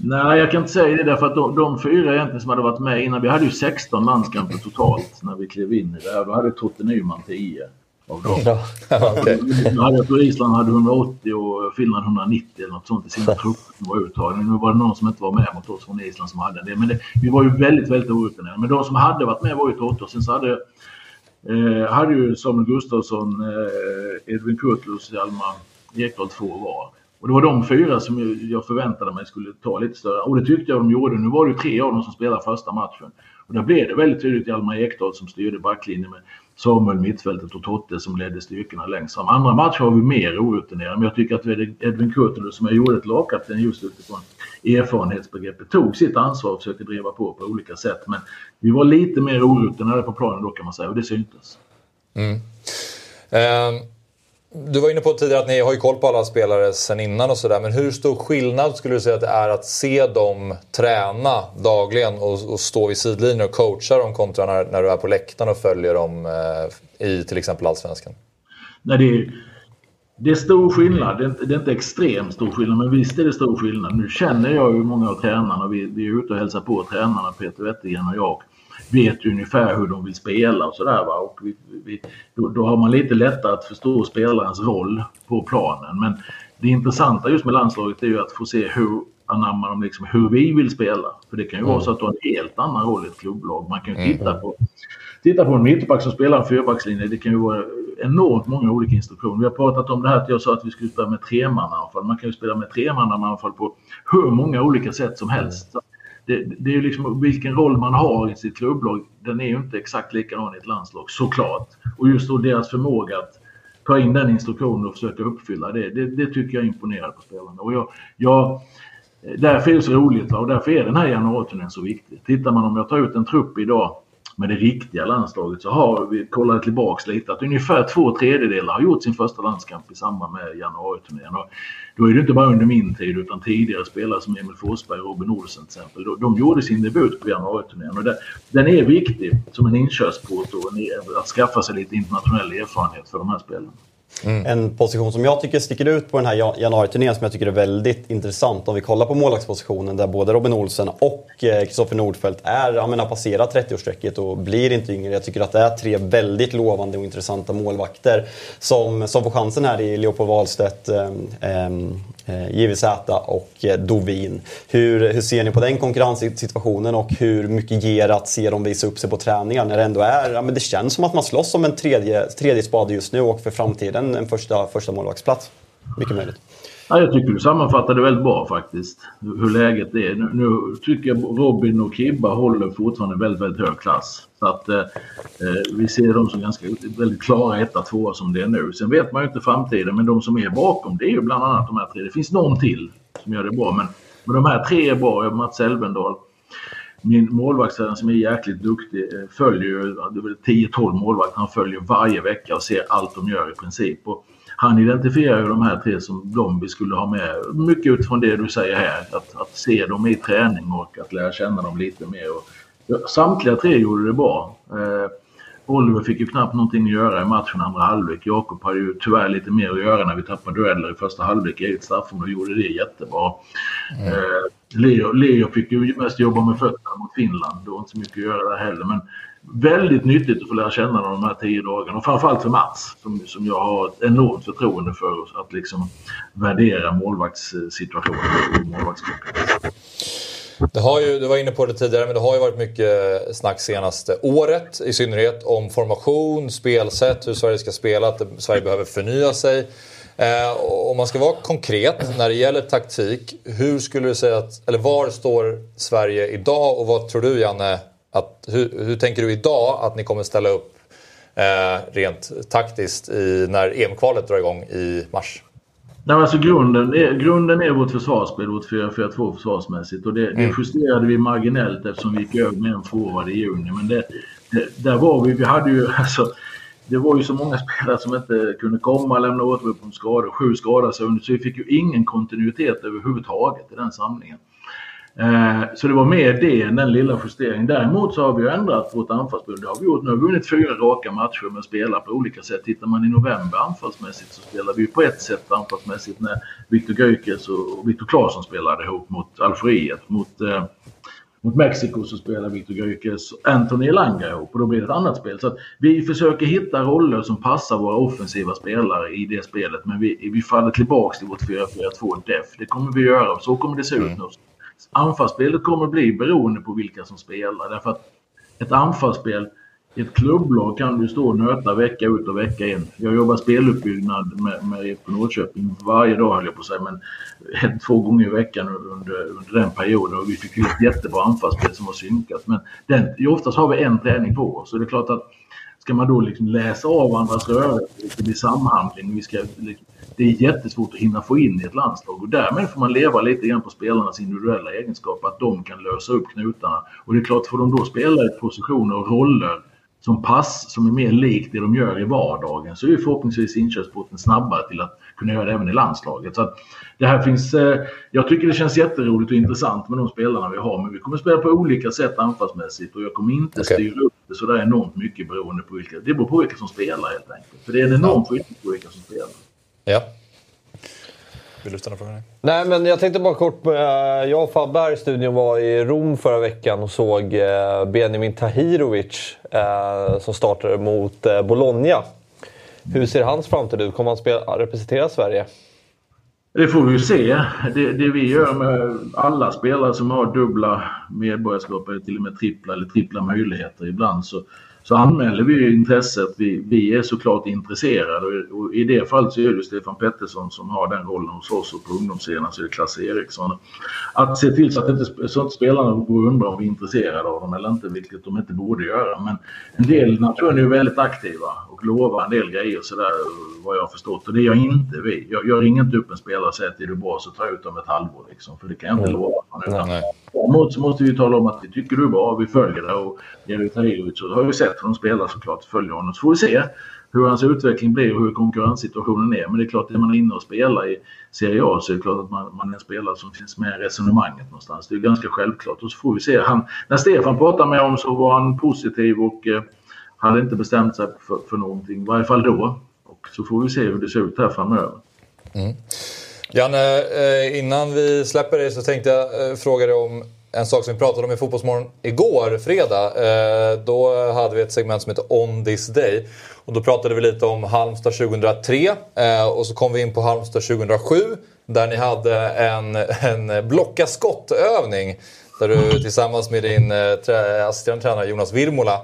Nej, jag kan inte säga det därför att de, de fyra egentligen som hade varit med innan, vi hade ju 16 landskamper totalt när vi klev in i det här. Då hade Totte Nyman 10 av dem. Ja, okay. jag tror Island hade 180 och Finland 190 eller något sånt i sina trupper som var uttagna. Nu var det någon som inte var med mot oss från Island som hade det. Men det, vi var ju väldigt, väldigt orutinerade. Men de som hade varit med var ju Totte och sen så hade, eh, hade ju Samuel Gustafsson, eh, Edvin Kurtulus, Hjalmar Ekdal två var. Och det var de fyra som jag förväntade mig skulle ta lite större. Och det tyckte jag de gjorde. Nu var det tre av dem som spelade första matchen. Och där blev det väldigt tydligt Hjalmar Ekdal som styrde backlinjen med Samuel mittfältet och Totte som ledde styrkorna längst fram. Andra matcher har vi mer orutinerade, men jag tycker att Edvin Kurtulus som jag gjorde lagkapten just utifrån erfarenhetsbegreppet tog sitt ansvar och försökte driva på på olika sätt. Men vi var lite mer orutinerade på planen då kan man säga och det syntes. Mm. Um. Du var inne på tidigare att ni har ju koll på alla spelare sen innan och sådär. Men hur stor skillnad skulle du säga att det är att se dem träna dagligen och, och stå vid sidlinjen och coacha dem kontra när, när, du är på läktaren och följer dem eh, i till exempel Allsvenskan? Nej, det är, det är stor skillnad. Det är, inte, det är, inte, extremt stor skillnad, men visst är det stor skillnad. Nu känner jag ju många av tränarna. Vi, vi är ute och hälsar på tränarna, Peter Wettergren och jag vet ungefär hur de vill spela och sådär. Och vi, vi, då, då, har man lite lättare att förstå spelarens roll på planen. Men det intressanta just med landslaget är ju att få se hur anammar de liksom hur vi vill spela. För det kan ju mm. vara så att du har en helt annan roll i ett klubblag. Man kan ju titta mm. på, titta på en mittback som spelar en fyrbackslinje. Det kan ju vara enormt många olika instruktioner. Vi har pratat om det här att jag sa att vi skulle spela med tremannaanfall. Man kan ju spela med tremannaanfall på hur många olika sätt som helst. Mm det, det, är ju liksom vilken roll man har i sitt klubblag. Den är ju inte exakt likadan i ett landslag, såklart. Och just då deras förmåga att ta in den instruktionen och försöka uppfylla det. Det, det tycker jag imponerar på spelarna. Och jag, jag, därför är det så roligt och därför är den här januariturnén så viktig. Tittar man om jag tar ut en trupp idag med det riktiga landslaget så har vi kollat tillbaks lite att ungefär två tredjedelar har gjort sin första landskamp i samband med januariturnén. Då är det inte bara under min tid utan tidigare spelare som Emil Forsberg och Robin Olsen till exempel. De gjorde sin debut på januariturnén och den är viktig som en inkörsport och att skaffa sig lite internationell erfarenhet för de här spelarna. Mm. En position som jag tycker sticker ut på den här januariturnén som jag tycker är väldigt intressant. Om vi kollar på målvaktspositionen där både Robin Olsen och eh, Kristoffer Nordfeldt är, menar, passerat 30-årsstrecket och blir inte yngre. Jag tycker att det är tre väldigt lovande och intressanta målvakter som, som får chansen här i Leopold Wahlstedt, eh, eh, Eh, JVZ och eh, Dovin. Hur, hur ser ni på den konkurrenssituationen och hur mycket ger att se dem visa upp sig på träningar när det ändå är, ja, men det känns som att man slåss om en tredje, tredje spade just nu och för framtiden en, en första, första målvaktsplats. Mycket möjligt. Ja, jag tycker du sammanfattade väldigt bra faktiskt. Hur läget är. Nu, nu tycker jag Robin och Kibba håller fortfarande väldigt, väldigt hög klass. Så att eh, eh, vi ser dem som ganska väldigt klara etta, tvåa som det är nu. Sen vet man ju inte framtiden, men de som är bakom det är ju bland annat de här tre. Det finns någon till som gör det bra, men, men de här tre är bra. Mats Elvendal, min målvaktstränare som är jäkligt duktig eh, följer ju 10-12 målvakter. Han följer varje vecka och ser allt de gör i princip. Och han identifierar ju de här tre som vi skulle ha med. Mycket utifrån det du säger här. Att, att se dem i träning och att lära känna dem lite mer. Och, samtliga tre gjorde det bra. Eh, Oliver fick ju knappt någonting att göra i matchen andra halvlek. Jakob hade ju tyvärr lite mer att göra när vi tappade dueller i första halvlek i eget straffområde och gjorde det jättebra. Mm. Eh, Leo, Leo fick ju mest jobba med fötterna mot Finland. Det var inte så mycket att göra där heller. Men väldigt nyttigt att få lära känna de här tio dagarna. Och framförallt för Mats som, som jag har ett enormt förtroende för att liksom värdera målvaktssituationen och målvaktskonkurrensen. Det har ju, du var inne på det tidigare, men det har ju varit mycket snack senaste året i synnerhet om formation, spelsätt, hur Sverige ska spela, att Sverige behöver förnya sig. Eh, om man ska vara konkret när det gäller taktik, hur skulle du säga att, eller var står Sverige idag och vad tror du Janne, att, hur, hur tänker du idag att ni kommer ställa upp eh, rent taktiskt i, när EM-kvalet drar igång i mars? Nej, alltså grunden, är, grunden är vårt försvarsspel, vårt 4-4-2 försvarsmässigt. Och det, mm. det justerade vi marginellt eftersom vi gick över med en forward i juni. Men det, det, där var vi, vi hade ju *laughs* alltså, det var ju så många spelare som inte kunde komma, lämna återgång på skador. Sju skadade sig under, så vi fick ju ingen kontinuitet överhuvudtaget i den samlingen. Eh, så det var mer det än den lilla justeringen. Däremot så har vi ändrat vårt anfallsspel. Det har vi gjort. Nu har vi vunnit fyra raka matcher med spelare på olika sätt. Tittar man i november anfallsmässigt så spelar vi på ett sätt anfallsmässigt när Viktor Gyökeres och Viktor Claesson spelade ihop mot Algeriet. Mot, eh, mot Mexiko så spelar Viktor Gyökeres och Anthony Elanga ihop och då blir det ett annat spel. Så vi försöker hitta roller som passar våra offensiva spelare i det spelet. Men vi, vi faller tillbaka till vårt 4-4-2 def. Det kommer vi göra. Så kommer det se ut mm. nu anfallsspelet kommer bli beroende på vilka som spelar. Därför att ett anfallsspel i ett klubblag kan du stå och nöta vecka ut och vecka in. Jag jobbar speluppbyggnad med, med IFK Norrköping varje dag höll jag på att säga, men ett, *laughs* två gånger i veckan under, under den perioden. Och vi fick ett jättebra anfallsspel som var synkat. Men den, oftast har vi en träning på oss. Så det är klart att ska man då liksom läsa av varandras rörelser, det blir samhandling. Vi ska det är jättesvårt att hinna få in i ett landslag och därmed får man leva lite grann på spelarnas individuella egenskaper, att de kan lösa upp knutarna. Och det är klart, får de då spela i positioner och roller som pass som är mer likt det de gör i vardagen så är förhoppningsvis inkörsporten snabbare till att kunna göra det även i landslaget. Så att det här finns, eh, jag tycker det känns jätteroligt och intressant med de spelarna vi har men vi kommer spela på olika sätt anfallsmässigt och jag kommer inte okay. styra upp det sådär enormt mycket beroende på vilka, det beror på vilka som spelar helt enkelt. För det är en enorm skillnad på vilka som spelar. Ja. Vill du ställa frågan? Nej, men jag tänkte bara kort. Eh, jag och Fabbe här i studion var i Rom förra veckan och såg eh, Benjamin Tahirovic eh, som startade mot Bologna. Hur ser hans framtid ut? Kommer han spela, representera Sverige? Det får vi ju se. Det, det, vi gör med alla spelare som har dubbla medborgarskap eller till och med trippla eller trippla möjligheter ibland så så anmäler vi intresset. Vi, vi är såklart intresserade och, och i det fallet så är det Stefan Pettersson som har den rollen hos oss och på ungdomssidan så är det Klasse Eriksson. Att se till så att, inte, så att spelarna går undrar om vi är intresserade av dem eller inte, vilket de inte borde göra. Men en del nationer är väldigt aktiva och lovar en del grejer sådär vad jag har förstått. Och det gör inte vi. Jag, jag ringer inte upp en spelare och säger att är du bra så tar jag ut dem ett halvår liksom, för det kan jag inte mm. lova. Däremot så måste vi tala om att vi tycker du är bra, vi följer det och Jerry Tahirovic så har vi sett hur de spelar såklart, följer honom. Så får vi se hur hans utveckling blir och hur konkurrenssituationen är. Men det är klart, är man inne och spelar i Serie A så är det klart att man, man är en spelare som finns med i resonemanget någonstans. Det är ganska självklart. Och så får vi se. Han, när Stefan pratade med honom så var han positiv och eh, hade inte bestämt sig för, för någonting. I varje fall då. Och så får vi se hur det ser ut här framöver. Mm. Janne, eh, innan vi släpper dig så tänkte jag eh, fråga dig om en sak som vi pratade om i Fotbollsmorgon igår, fredag. Eh, då hade vi ett segment som heter On this day. Och då pratade vi lite om Halmstad 2003 och så kom vi in på Halmstad 2007 där ni hade en, en blocka skottövning där du tillsammans med din assisterande tränare Jonas Virmola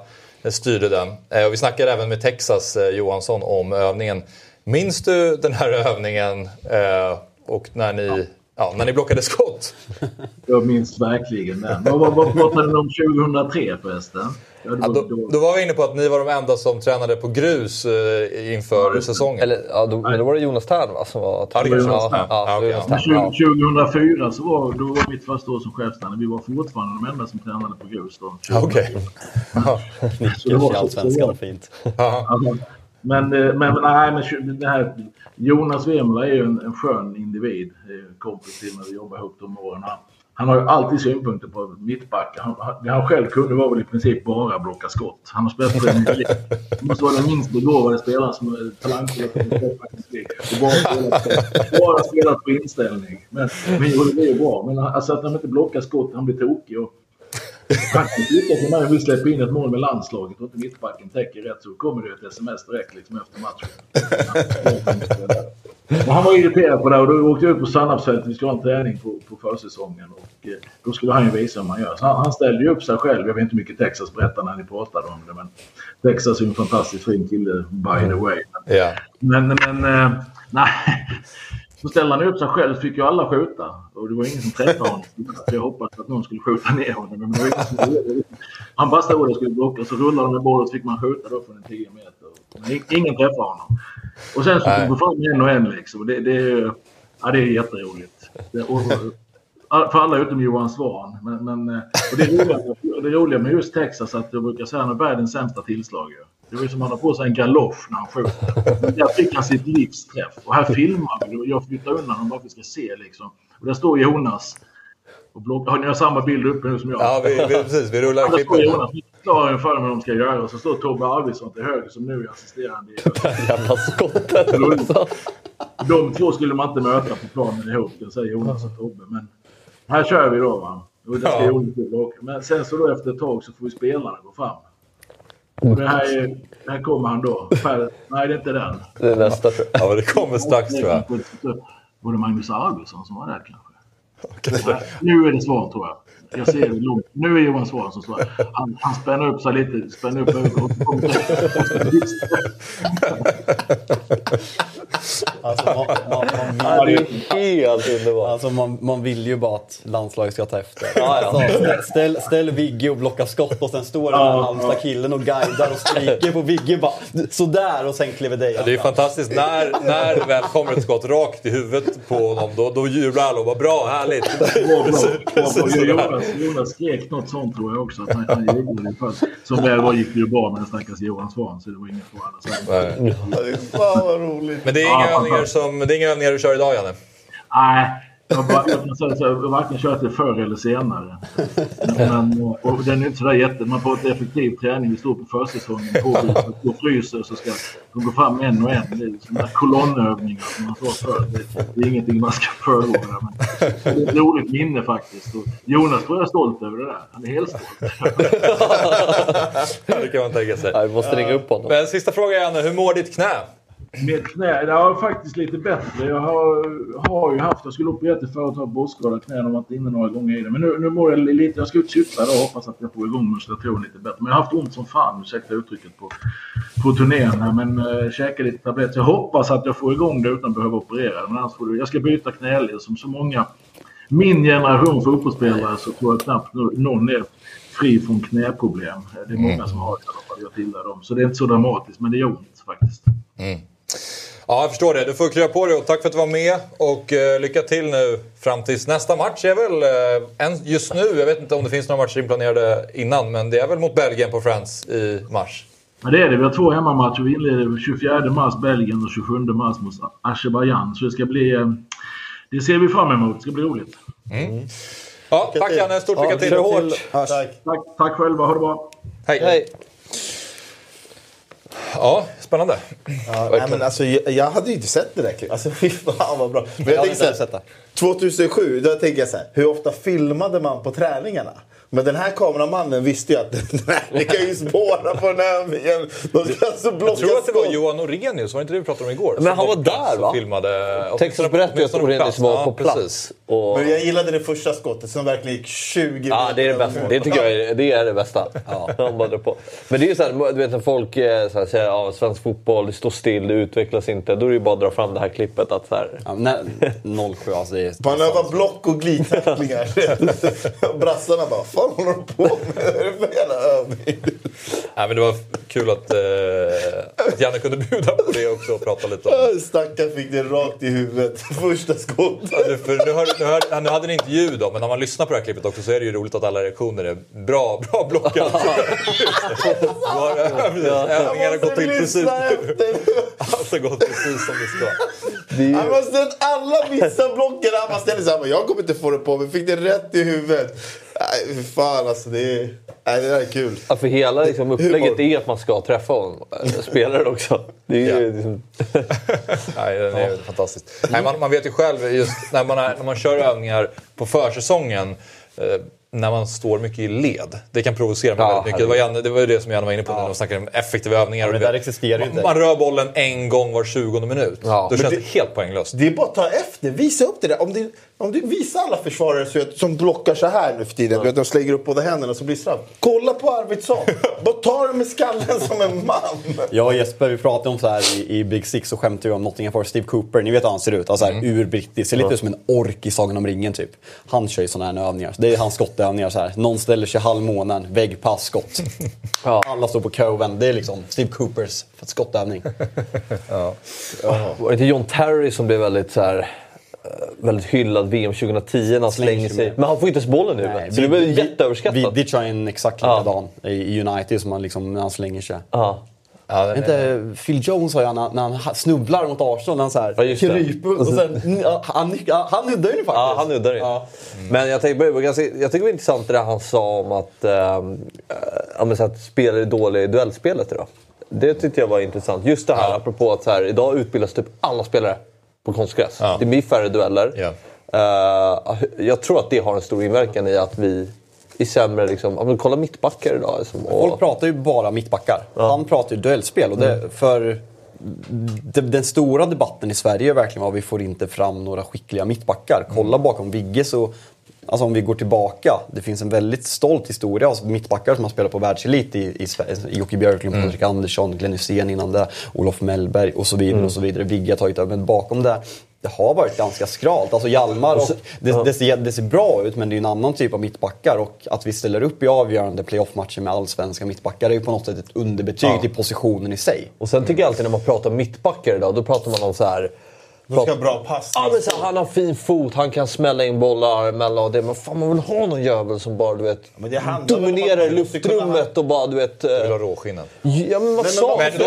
styrde den. Och vi snackade även med Texas Johansson om övningen. Minns du den här övningen och när ni, ja. ja. när ni blockade skott. Jag minns verkligen den. Vad pratade ni om 2003 förresten? Ja, då, ja, då, då, var vi inne på att ni var de enda som tränade på grus eh, inför ja, säsongen. Eller, ja, då, men då var det Jonas Tern va? Som var ja, det Jonas Tern. Ja, ja, okay, 2004 så var, då var mitt första år som chefstränare. Vi var fortfarande de enda som tränade på grus då. Okej. Okay. *laughs* Nickers i Allsvenskan, fint. Alltså, men, eh, men, nej, men det här, Jonas Wemla är ju en, en skön individ. Kompis till när vi jobbade ihop de åren. Han, han har ju alltid synpunkter på mittbackar. Han, han, det han själv kunde var väl i princip bara blocka skott. Han har spelat för en Det måste vara den minst begåvade spelaren som är talangfull och bara spelat, bara spelat på inställning. Men, men det är ju bra. Men alltså att han inte blockar skott, han blir tokig. Och, han lyckas tycka att vi släpper in ett mål med landslaget och inte mittbacken täcker rätt så kommer det ett sms direkt liksom efter matchen. *laughs* Han var irriterad på det och då åkte jag ut på Sannarpsfältet. Vi skulle ha en träning på, på försäsongen och eh, då skulle han ju visa hur man gör. Så han, han ställde ju upp sig själv. Jag vet inte hur mycket Texas berättade när ni pratade om det men Texas är ju en fantastiskt fin kille by the way. Ja. Men, men eh, nej. Så ställde han upp sig själv fick ju alla skjuta. Och det var ingen som träffade honom. Så jag hoppades att någon skulle skjuta ner honom. Men det var ingen som gjorde det. Han bara stod och skulle blocka. Så rullade de med bollen så fick man skjuta då från en 10 meter. Men ingen träffade honom. Och sen så fick man fram en och en liksom. Det, det, är- ja, det är jätteroligt. Det, och, för alla utom Johan Svan. Men, men, eh, och det, roliga, det roliga med just Texas att jag brukar säga att han har världens sämsta tillslag. Det var ju som att han har på sig en galosch när han skjuter. Men där fick han sitt livs träff. Och här filmar vi. Jag flyttar undan honom bara för att vi ska se liksom. Och där står Jonas. Och block, har ni har samma bild uppe nu som jag? Ja, vi, vi, precis. Vi rullar Där står klippet. Jonas förklarar för mig vad de ska göra. Och så står Tobbe Arvidsson till höger som nu är assisterande. i- *laughs* Jävla skottet. *laughs* De två skulle man inte möta på planen ihop, kan säga Jonas och Tobbe. Men här kör vi då. Va? Och det ska. Jonas åka. Men sen så då efter ett tag så får vi spelarna gå fram. Och det här, är, här kommer han då. Per, nej, det är inte den. Det är nästa. Ja, men det kommer strax tror jag. Var det Magnus Arvidsson som var där kanske? Nej, nu är det Svan tror jag. Jag ser det långt. Nu är Johan Svan som står han, han spänner upp sig lite. Spänner upp ögonen *laughs* Alltså, man, man, man, Ja, vill, det är helt underbart. alltså, man, man vill ju bara att landslaget ska ta efter. Ja, ja. Alltså, ställ, ställ, Vigge och blocka skott och sen står den här Ja, Halmstad-killen och guidar och skriker på Vigge bara sådär och sen kliver Dejan Ja, det är fantastiskt. När, när det väl kommer ett skott rakt i huvudet på honom, då, då jublar alla och bara bra, härligt. Där. Jonas, Jonas skrek något sånt tror jag också. Att han, han jublade först. Som väl var gick det ju bra med den stackars Johan Svan. Så det var. Så, Nej. Fan vad roligt. Men det är inga övningar som, det är inga övningar du kör idag, Janne? Nej, jag, bara, jag så. Jag varken kört det förr eller senare. Men, och den är inte sådär jätte... Man får ett effektiv träning. Vi står på försäsongen. På och fryser så ska de gå fram en och en. Det är sådana kolonnövningar som man får förr. Det, det är ingenting man ska förorda. Men det är ett roligt minne faktiskt. Och Jonas tror jag är stolt över det där. Han är helt stolt. *laughs* Ja, det kan man tänka sig. Ja, vi måste ringa upp honom. Men sista frågan, Janne. Hur mår ditt knä? Mitt knä, det har faktiskt lite bättre. Jag har, har ju haft, jag skulle operera till förut ha bröstskadat knä. De har varit inne några gånger i det. Men nu, nu mår jag lite, jag ska ut och cykla då och hoppas att jag får igång muskulaturen lite bättre. Men jag har haft ont som fan, ursäkta uttrycket, på, på turnén här. Men äh, käkar lite tabletter. Jag hoppas att jag får igång det utan att behöva operera. Men annars får du, jag ska byta knäled som så många. Min generation fotbollsspelare så tror jag knappt nå- någon är fri från knäproblem. Det är många som har det i alla fall. Jag tillhör dem. Så det är inte så dramatiskt, men det gör ont faktiskt. Ja, jag förstår det. Du får krya på dig och tack för att du var med. Och eh, lycka till nu fram tills nästa match är väl eh, en, just nu, jag vet inte om det finns några matcher inplanerade innan, men det är väl mot Belgien på Friends i mars. Ja, det är det. Vi har två hemmamatcher. Vi inleder 24 mars Belgien och 27 mars mot Azerbajdzjan. Så det ska bli... eh, Det ser vi fram emot. Det ska bli roligt. Ja, tack Janne, stort lycka till. kör hårt. Hörs. Tack, tack själva. Ha det bra. Hej. Hej. Ja, spännande. Ja, nej, men alltså, jag, jag hade ju inte sett det där klippet. Alltså *laughs* fy fan vad bra. Men jag hade tänker inte så sett här, det. 2007, då tänker jag så här. Hur ofta filmade man på träningarna? Men den här kameramannen visste ju att *laughs* det kan ju spåra på den här övningen. De ska alltså blocka Jag tror att det var. Johan Orenius, var inte det vi pratade om igår? Men han var där, och va? Filmade, Texas berättade att Orenius var på plats. Och... Men jag gillade det första skottet som verkligen gick 20 Ja, det är det bästa. Det tycker jag är det, är det bästa. Ja. *laughs* De bara på. Men det är ju så här, du vet när folk eh, så här, säger att ja, svensk fotboll det står still, det utvecklas inte. Då är det ju bara att dra fram det här klippet att så här, Ja, nej, 07 alltså. Man övar block och glidtacklingar. *laughs* Brassarna bara, fan håller de på med? Är det för jävla övning? Nej, men det var kul att, eh, att Janne kunde bjuda på det också och prata lite om Stackaren fick det rakt i huvudet. *laughs* Första skottet. Ja, nu- för nu, hör, nu, hör, nu hade ni inte ljud då, men när man lyssnar på det här klippet också så är det ju roligt att alla reaktioner är bra, bra blockat. *laughs* Övningarna gått till precis, allt har gått precis som det ska. Han ställt alla vissa blocken. Han bara ställer sig. Bara, jag kommer inte få det på mig. Fick det rätt i huvudet. Nej, fy fan alltså. Det, är, nej, det där är kul. Ja, för hela liksom, upplägget är att man ska träffa honom. Äh, spelaren också. Det är ju liksom... *laughs* Nej, den är fantastisk. Nej, man, man vet ju själv, just när man, är, när man kör övningar på försäsongen, eh, när man står mycket i led. Det kan provocera mig Ja, väldigt mycket. Det var, Janne, det var ju det som Janne var inne på när de snackade om effektiva övningar. men Och det där existerar ju man, inte. man rör bollen en gång var 20 minut. Ja. Då känns det- det, helt poänglöst. Det är bara att ta efter. Visa upp det där. Om du, om du visar alla försvarare så att, som blockar så här nu för tiden. Du vet, de slänger upp båda händerna så blir det straff. Kolla på Arvidsson. *laughs* bara ta det med skallen som en man. Jag och Jesper vi pratade om så här i, i Big Six så skämtade vi om Nottingham Forest. Steve Cooper, ni vet hur han ser ut. Alltså Mm. urbrittisk. Ser lite ut som en ork i Sagan om ringen typ. Han kör ju sådana här övningar. Det är hans skottövningar så här. Någon ställer sig halvmånen, väggpass, skott. *laughs* Ja. Alla står på coven. Det är liksom Steve Coopers skottövning. *laughs* Var det inte John Terry som blev väldigt så här, eh, väldigt hyllad VM 2010 när han Slänger sig. Men han får inte ens bollen nu. Nej, så det var ju jätteöverskattat. Vidic har en exakt Ja. likadan i i United som han, liksom, när han slänger sig. Ja. Ja, är, Inte, Phil Jones har ju när, när han snubblar mot Arsenal, när han så här, Ja, kryper och sen, *laughs* han, han nuddar ju faktiskt. Ja, han nuddar det. Ja. Men jag ganska, jag tycker det var intressant det han sa om att, äh, ja, men så att spelare är dåliga i duellspelet idag. Det tyckte jag var intressant. Just det här Ja. apropå att så här, idag utbildas typ alla spelare på konstgräs. Ja. Det blir färre dueller. Ja. Eh, jag tror att det har en stor inverkan i att vi är sämre. Liksom, ja, men kolla mittbackar idag. Liksom, och, Folk pratar ju bara mittbackar. Han pratar ju duellspel. Och det, Mm. för den stora debatten i Sverige är verkligen vad vi får inte fram några skickliga mittbackar. Kolla Mm. bakom Vigge så, alltså om vi går tillbaka, det finns en väldigt stolt historia av mittbackar som har spelat på världselit i, i Sverige. Jocke Björklund, Mm. Patrik Andersson, Glenn Hysén innan det, Olof Mellberg och så vidare. och så vidare. Vigge har tagit över. Men bakom det, det har varit ganska skralt. Alltså Hjalmar, och, det, det, ser, det ser bra ut men det är en annan typ av mittbackar. Och att vi ställer upp i avgörande playoff-matcher med allsvenska mittbackar är ju på något sätt ett underbetyg Ja. till positionen i sig. och sen tycker jag alltid när man pratar mittbackar idag, då pratar man om så här... De ska ha bra pass. Ja, men så han har fin fot, han kan smälla in bollar mellan och det. Men fan, man vill ha någon jävel som bara du vet, Men det handlar väl om dominerar luftrummet och bara du vet... eh, vill ha råskinnen. Ja, men vad sa Men du?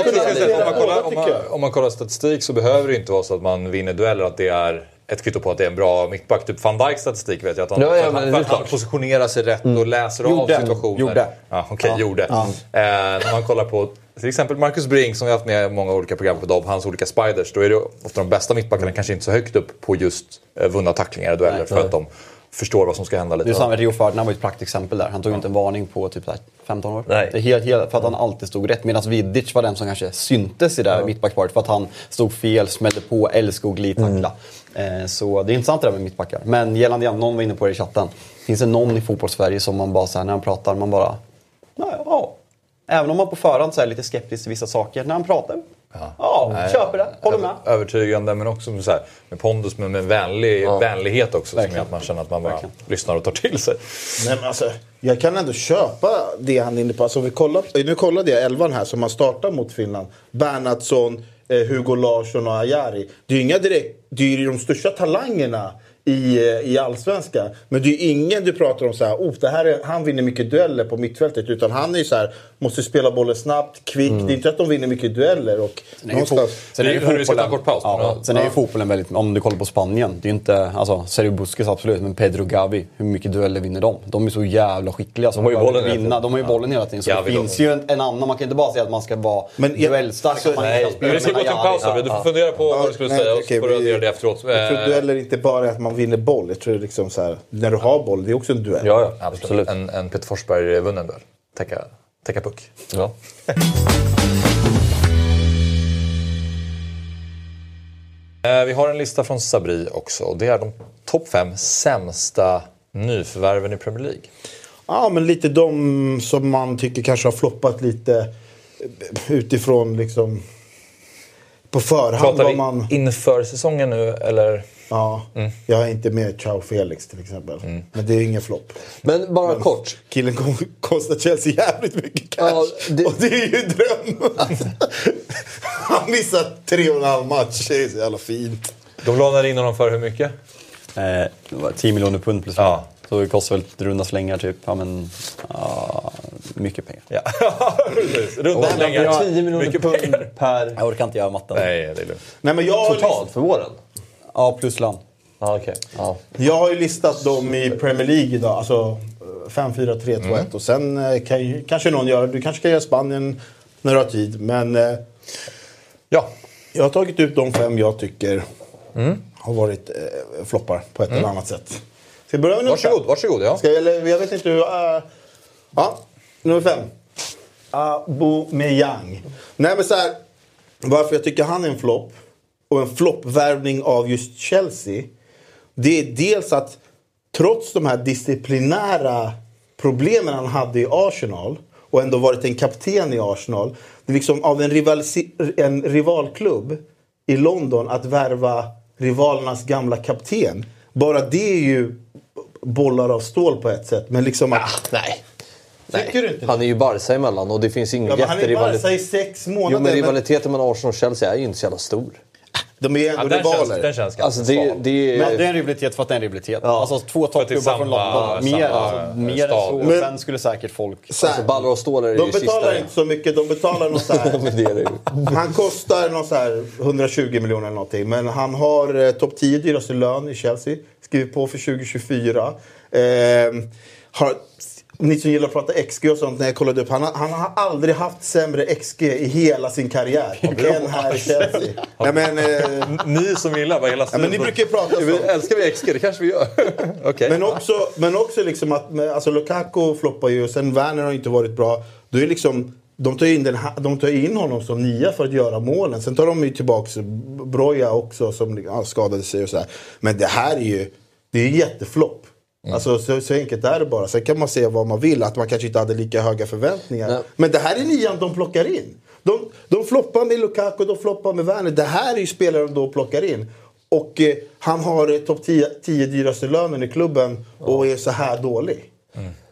om, man kollar, man, om man kollar statistik så behöver det inte vara så att man vinner dueller att det är ett kvitto på att det är en bra mittback. Typ van Dijks statistik vet jag att han, Ja, ja, för att han, för att positionerar sig rätt och läser Gjorde. av situationer. Gjorde. Ja, Okej, gjorde. Eh, när man kollar på till exempel Marcus Brink som vi har haft med i många olika program på Dobb, hans olika spiders. Då är det ofta de bästa mittbackarna kanske inte så högt upp på just eh, vunna tacklingar och dueller för att de förstår vad som ska hända lite. Det är samma Rio Ferdinand var ju ett praktexempel där. Han tog ju inte en varning på typ så här 15 år. Nej. Det är helt, helt, för att han alltid stod rätt. Medan Vidic var den som kanske syntes i det här mittbacksparet. För att han stod fel, smällde på, älskade att glidtackla. Eh, så det är intressant det där med mittbackar. Men gällande någon var inne på det i chatten. Finns det någon i fotbollssverige som man bara så här, när han pratar, man bara... Ja, ja. Även om man på förhand så är lite skeptisk till vissa saker. När han pratar, ja, Nej, köper det, håller med. Övertygande men också med, så här, med pondus men med vänlig, vänlighet också. Som Verkligen. gör att man känner att man bara Verkligen. lyssnar och tar till sig. Nej, men alltså, jag kan ändå köpa det han är inne på. Alltså, vi kollar, nu kollade jag elvan här som har startat mot Finland. Bernhardsson, eh, Hugo Larsson och Ajari. Det är ju inga direkt, det är ju de största talangerna i, eh, i allsvenskan. Men det är ju ingen du pratar om så här, oh, det här är, han vinner mycket dueller på mittfältet. Utan han är ju så här, måste spela bollen snabbt, kvickt. Det är inte att de vinner mycket dueller. Och Sen är ju någonstans, fo- sen är ju Hörru, vi ska ta en fotbollen- kort paus. Ja, Ja. sen är ju fotbollen väldigt, om du kollar på Spanien, det är inte, alltså Sergio Busquets absolut, men Pedro Gavi, hur mycket dueller vinner de? De är så jävla skickliga. Så har ju bollen vinna. De har ju bollen hela tiden. Så Gavi, det finns ju en, en annan, man kan inte bara säga att man ska vara Men jag- duellstark. alltså, nej, Men vi ska med gå till en paus. David. Du får fundera på vad du skulle nej, säga och okej, så får du göra det efteråt. Jag tror Eh, dueller inte bara är att man vinner boll. Jag tror liksom så här, när du har boll, det är också en duell. Ja, ja, Absolut. absolut. En, en Peter Forsberg-vunnen duell. Täcka, täcka puck. Ja. *laughs* Eh, Vi har en lista från Sabri också och det är de topp fem sämsta nyförvärven i Premier League. Ja, men lite de som man tycker kanske har floppat lite utifrån liksom på förhand. Pratar vi man, inför säsongen nu eller? Ja, Jag är inte med Ciao Felix till exempel. Men det är ingen flopp. Men bara kort. Killen kostar Chelsea jävligt mycket cash. Ja, det- Och det är ju dröm. *laughs* Han missar tre och en halv match. Det är så jävla fint. De lånade in honom för hur mycket? Eh, det var 10 miljoner pund plus Ja. Så det kostar väl runda slängar typ, ja men... Ja, mycket pengar. Ja, *laughs* precis. Runda slängar. 10 miljoner pund pengar. per Jag orkar inte göra matten. Nej, det är lugnt. Nej, men jag, har totalt för våren. Ja, plus lön. Ja, okej. Ja. Jag har ju listat dem i Premier League idag. Alltså eh, 5, 4, 3, 2, 1. Och sen eh, kan, ju- kanske någon gör... Du kanske kan göra Spanien när du har tid. Men eh, Ja, jag har tagit ut de fem jag tycker har varit eh, floppar på ett eller annat sätt. Ska vi börja med nummer fem? varsågod. varsågod ja. Ska jag, eller, jag vet inte hur... eh, ja, nummer fem. Aubameyang. Nej men så här, varför jag tycker han är en flopp och en floppvärvning av just Chelsea. Det är dels att trots de här disciplinära problemen han hade i Arsenal och ändå varit en kapten i Arsenal. Det är liksom av en, rivalsi- en rivalklubb i London att värva rivalernas gamla kapten. Bara det är ju bollar av stål på ett sätt. Men liksom att... Nej. Tycker du inte Han är ju Barca emellan och det finns ingen Ja, men han är bara jätterivalitet. i sex månader. Jo, men men rivaliteten mellan Arsenal och Chelsea är ju inte så jävla stor. De är ju ja ändå den, känns, den känns ganska Alltså det, det Men det är en rivalitet för att det är en rivalitet. Ja. Alltså två toppklubbar från samma- London. Mer, samma alltså, mer än så. Men- Sen skulle säkert folk... Här, Alltså ballar och stålar är de ju sista. betalar inte så mycket. De betalar något så här. *laughs* Han kostar någon så här 120 miljoner eller någonting. Men han har eh, topp 10 dyraste lön i Chelsea. Skriver på för 2024. Eh, har, ni som gillar att prata XG och sånt, när jag kollade upp. Han har, han har aldrig haft sämre XG i hela sin karriär. än här i Chelsea. *laughs* Nej, men, eh, Ni som gillar, vad hela ja, men ni brukar ju prata Vi- så. Älskar vi XG? Det kanske vi gör. *laughs* Okej. Men också, men också liksom att alltså Lukaku floppar ju och sen Werner har inte varit bra. Då är liksom, de tar, in den, här- de tar in honom som nia för att göra målen. Sen tar de ju tillbaka Broja också som ja, skadade sig och sådär. Men det här är ju det är ju jätteflopp. Alltså, så, så enkelt är det bara. Sen kan man säga vad man vill, att man kanske inte hade lika höga förväntningar. Nej. Men det här är nian de plockar in. De, de floppar med Lukaku, de floppar med Werner. Det här är ju spelare de då plockar in. Och eh, han har eh, topp 10, 10 dyraste lönen i klubben och är så här dålig.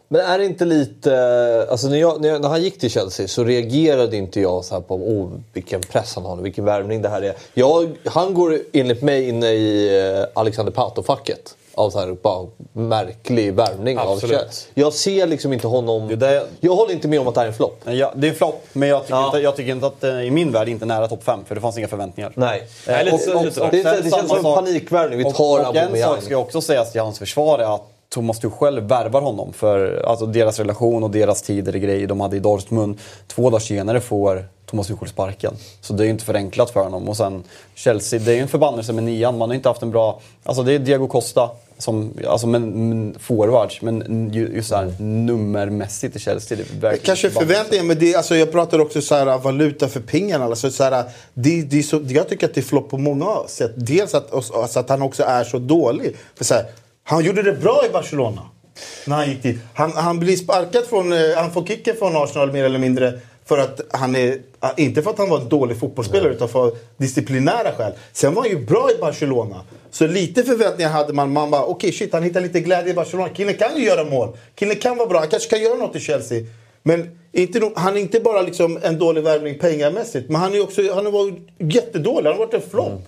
Men är det inte lite... Alltså när, jag, när, jag, när han gick till Chelsea så reagerade inte jag så på oh, vilken press han har, vilken värvning det här är. Jag, han går enligt mig inne i eh, Alexander Pato-facket. Av så här bara märklig värvning av Absolut. Chelsea. Jag ser liksom inte honom... Det där- Jag håller inte med om att det här är en flopp. Ja, det är flopp, men jag tycker, Ja. inte, jag tycker inte att eh, i min värld inte nära topp 5 för det fanns inga förväntningar. Nej. Lite- och, och, och, så. Det, det, det känns som en panikvärvning. Vi och, tar och en Aubameyang. sak ska jag också sägas till hans försvar är att Thomas Tuchel värvar honom för alltså, deras relation och deras tidigare grejer de hade i Dortmund. Två dagar senare får Thomas Tuchel sparken. Så det är ju inte förenklat för honom. Och sen Chelsea, det är ju en förbannelse med nian. Man har inte haft en bra... Alltså det är Diego Costa som, alltså men, men forwards, men ju- just såhär nummermässigt i Chelsea. Det är Kanske förväntningar, men det, alltså, jag pratar också så här, valuta för pengarna. Alltså, så här, det, det är så, jag tycker att det är flopp på många sätt. Dels att, alltså, att han också är så dålig. För så här, han gjorde det bra i Barcelona. När han gick dit. Han, han blir sparkad från, eh, han får kicken från Arsenal mer eller mindre. För att han är, inte för att han var en dålig fotbollsspelare utan för disciplinära skäl. Sen var han ju bra i Barcelona. Så lite förväntningar hade man. Man bara, okej shit han hittar lite glädje i Barcelona. Killen kan ju göra mål. Killen kan vara bra. Han kanske kan göra något i Chelsea. Men inte, han är inte bara liksom en dålig värvning pengamässigt. Men han är också, han har varit jättedålig. Han har varit en flopp.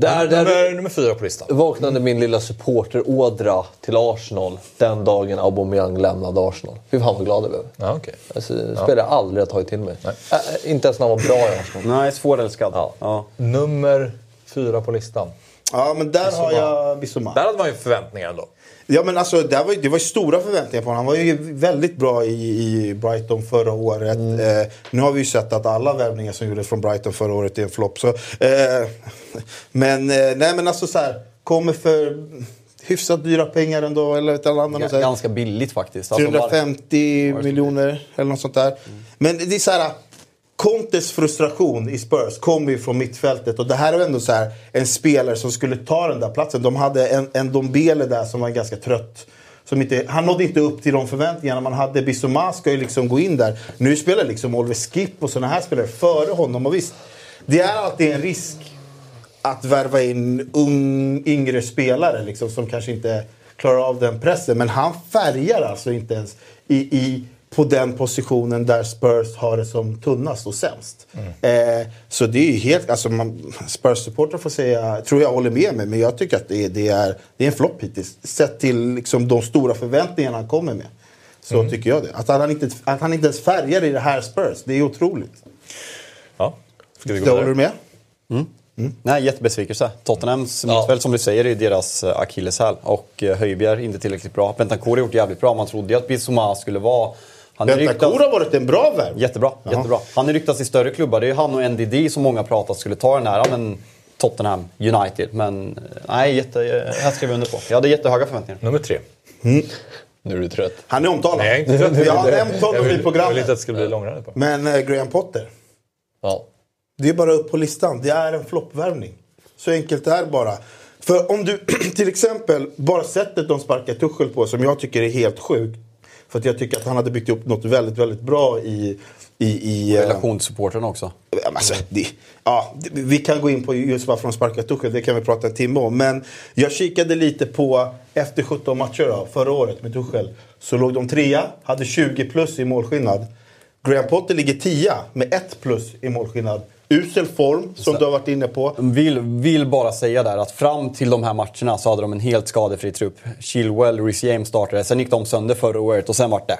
Där, där Nummer, nummer fyra på listan. vaknade min lilla supporterådra till Arsenal den dagen Aubameyang lämnade Arsenal. Fy fan vad glad jag blev. Ja, okej. Alltså, spelare jag aldrig har tagit till mig. Äh, inte ens när han var bra i Arsenal. Nej, svårälskad. Ja. Ja. Nummer fyra på listan. Ja men där har jag Bissouma. Där hade man ju förväntningar ändå. Ja men alltså det var, det var stora förväntningar på honom. Han var ju väldigt bra i, i Brighton förra året. Eh, nu har vi ju sett att alla värvningar som gjordes från Brighton förra året är en flopp. Eh, men eh, nej men alltså så här, kommer för hyfsat dyra pengar ändå. Eller ett eller annat. G-. Ganska billigt faktiskt. Alltså, 350 miljoner eller något sånt där. Men det är så här. Contes frustration i Spurs kommer ju från mittfältet och det här är ändå så här en spelare som skulle ta den där platsen. De hade en, en Dombele där som var ganska trött. Som inte, han nådde inte upp till de förväntningarna man hade. Bissouma ska ju liksom gå in där. Nu spelar liksom Oliver Skip och sådana här spelare före honom. Och visst, det är alltid en risk att värva in ung, yngre spelare liksom, som kanske inte klarar av den pressen. Men han färgar alltså inte ens i, i, på den positionen där Spurs har det som tunnast och sämst. Eh, så det är ju helt... Alltså man, Spurs-supportrar får säga, tror jag håller med mig, men jag tycker att det är, det är, det är en flopp hittills. Sett till liksom, de stora förväntningarna han kommer med. Så tycker jag det. Att han, inte, att han inte ens färgar i det här Spurs, det är otroligt. Ja. Ska vi gå håller du med? Nej, jättebesvikelse. Tottenhams mittfält som du säger är deras eh, akilleshäl. Och eh, Höjbjerg inte tillräckligt bra. Bentancur har gjort jävligt bra. Man trodde ju att Bissouma skulle vara... Han ryktats- har varit en bra värv. Jättebra, jättebra. Han är ryktats i större klubbar. Det är ju han och NDD som många pratat skulle ta den här. Men Tottenham, United. Men eh, nej, jätte, eh, här skrev jag under på. Jag hade jättehöga förväntningar. Nummer tre. Nu är du trött. Han är omtalad. Nej, jag är inte trött. *laughs* Vi har nämnt Jag honom i Jag vill programmet. inte att det ska bli långrandigt bara. Men eh, Graham Potter, Ja. det är bara upp på listan. Det är en floppvärvning. Så enkelt är det bara. För om du *clears throat* till exempel bara sättet de sparkar Tuchel på som jag tycker är helt sjukt. För att jag tycker att han hade byggt upp något väldigt, väldigt bra i... i, i eh, Relationssupporten också. Alltså, det, ja, vi kan gå in på just varför de sparkar Tuchel, det kan vi prata en timme om. Men jag kikade lite på, efter 17 matcher då, förra året med Tuchel, så låg de trea, hade 20 plus i målskillnad. Graham Potter ligger tia med 1 plus i målskillnad. Usel form, som du har varit inne på. Vill, vill bara säga där att fram till de här matcherna så hade de en helt skadefri trupp. Chilwell, Reece James startade, sen gick de sönder förra året och sen vart det...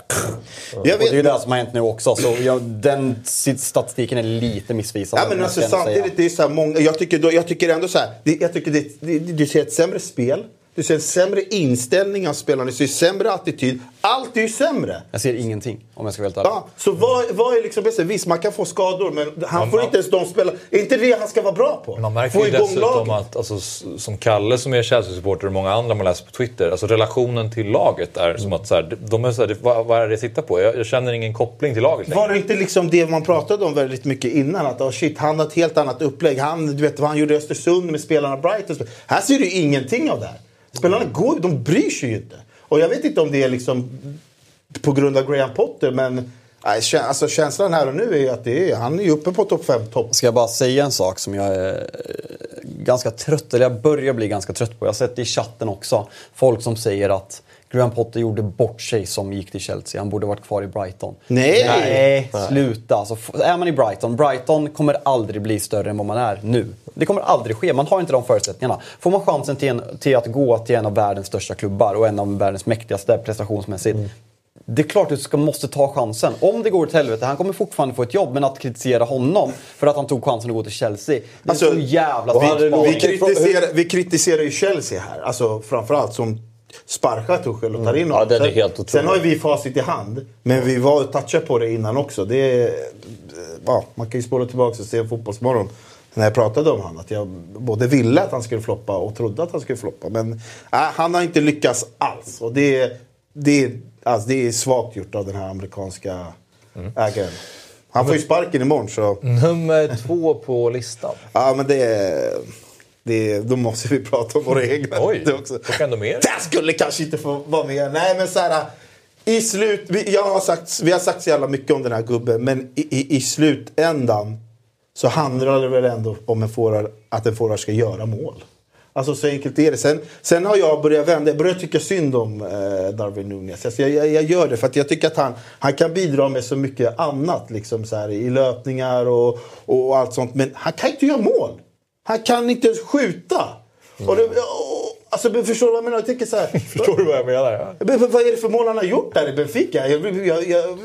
Jag Och det är ju det som har hänt nu också. Så jag, den statistiken är lite missvisande. Ja, men alltså, säga. samtidigt, det är så många, jag, tycker då, jag tycker ändå så här, jag tycker det, det, du ser ett sämre spel, du ser en sämre inställning av spelarna, du ser sämre attityd. Allt är ju sämre. Jag ser ingenting om jag ska vara helt ärlig. Ja, så vad, vad är liksom bäst? Visst, man kan få skador, men han Man- får inte ens de spela. Är inte det han ska vara bra på? Man märker få ju dessutom laget. att, alltså, som Kalle som är Chelsea-supporter och många andra man läser på Twitter, alltså relationen till laget är som att så här, de är så här, vad, vad är det jag tittar på? Jag, jag känner ingen koppling till laget längre. Var det inte liksom det man pratade om väldigt mycket innan? Att oh shit, han har ett helt annat upplägg. Han, du vet vad han gjorde i Östersund med spelarna Brighton. Här ser du ingenting av det här. Spelarna går, de bryr sig ju inte. Och jag vet inte om det är liksom på grund av Graham Potter, men nej, alltså, känslan här och nu är att det är, han är ju uppe på topp 5, topp Ska jag bara säga en sak som jag är eh, ganska trött, eller jag börjar bli ganska trött på. Jag har sett det i chatten också. Folk som säger att Graham Potter gjorde bort sig som gick till Chelsea. Han borde varit kvar i Brighton. Nej! Nej, sluta. Alltså, är man i Brighton, Brighton kommer aldrig bli större än vad man är nu. Det kommer aldrig ske. Man har inte de förutsättningarna. Får man chansen till, en, till att gå till en av världens största klubbar och en av världens mäktigaste prestationsmässigt. Det är klart att du ska, måste ta chansen. Om det går åt helvete, han kommer fortfarande få ett jobb, men att kritisera honom för att han tog chansen att gå till Chelsea, det är Alltså, så jävla vi, vi, kritiserar, vi kritiserar ju Chelsea här. Alltså framförallt som sparkar Tuchel och tar in honom. Ja, den är Sen-. Sen har vi facit i hand. Men vi var touchade på det innan också. Det är, ja, man kan ju spola tillbaka och se fotbollsmorgon. När jag pratade om honom. Att jag både ville att han skulle floppa och trodde att han skulle floppa. Men äh, han har inte lyckats alls. Och det, är- det, alltså, det är svagt gjort av den här amerikanska ägaren. Han får ju sparken imorgon så... Nummer två på listan. Ja, men det är... Det då måste vi prata om våra egna Oj, lite också. och ändå mer. Det skulle kanske inte få vara med. Nej, men så här... I slut, vi, jag har sagt, vi har sagt så jävla mycket om den här gubben, men i, i, i slutändan så handlar det väl ändå om en forward, att en forward ska göra mål. Alltså så enkelt är det. Sen, sen har jag börjat vända, jag börjar tycka synd om eh, Darwin Nunez. Alltså jag, jag, jag gör det för att jag tycker att han, han kan bidra med så mycket annat. Liksom så här, I löpningar och, och allt sånt. Men han kan inte göra mål. Han kan inte ens skjuta. Och det, och, alltså, förstår du vad jag menar? Jag tänker så här. *laughs* Förstår du vad jag menar? Ja. Men vad är det för mål han har gjort där i Benfica? Jag, jag, jag, jag,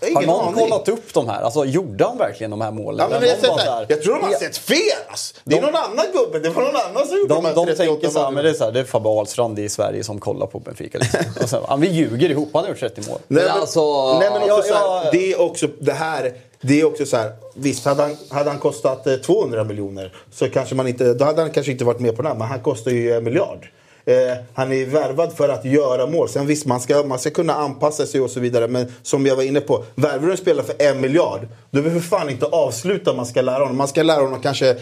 jag har någon aning. kollat upp de här? Alltså, gjorde han verkligen de här målen? Ja, men så bara här, jag tror de har sett fel! Alltså. Det är De- någon annan gubbe. Det var någon annan som gjorde De, de här de 38 tänker så här, men det är, så här, det är Fabbe Ahlstrand i Sverige som kollar på Benfica. Liksom. Och *laughs* sen, han, vi ljuger ihop, han har gjort 30 mål. Nej, Men men, alltså- nej, men också Ja, så här, det är också det här. Det är också så här. Visst, hade han, hade han kostat eh, 200 miljoner så kanske man inte, då hade han kanske inte varit med på det här. Men han kostar ju en miljard. Eh, han är värvad för att göra mål. Sen visst, man ska, man ska kunna anpassa sig och så vidare. Men som jag var inne på, värvar du en spelare för en miljard, då behöver för fan inte avsluta man ska lära honom. Man ska lära honom kanske, eh,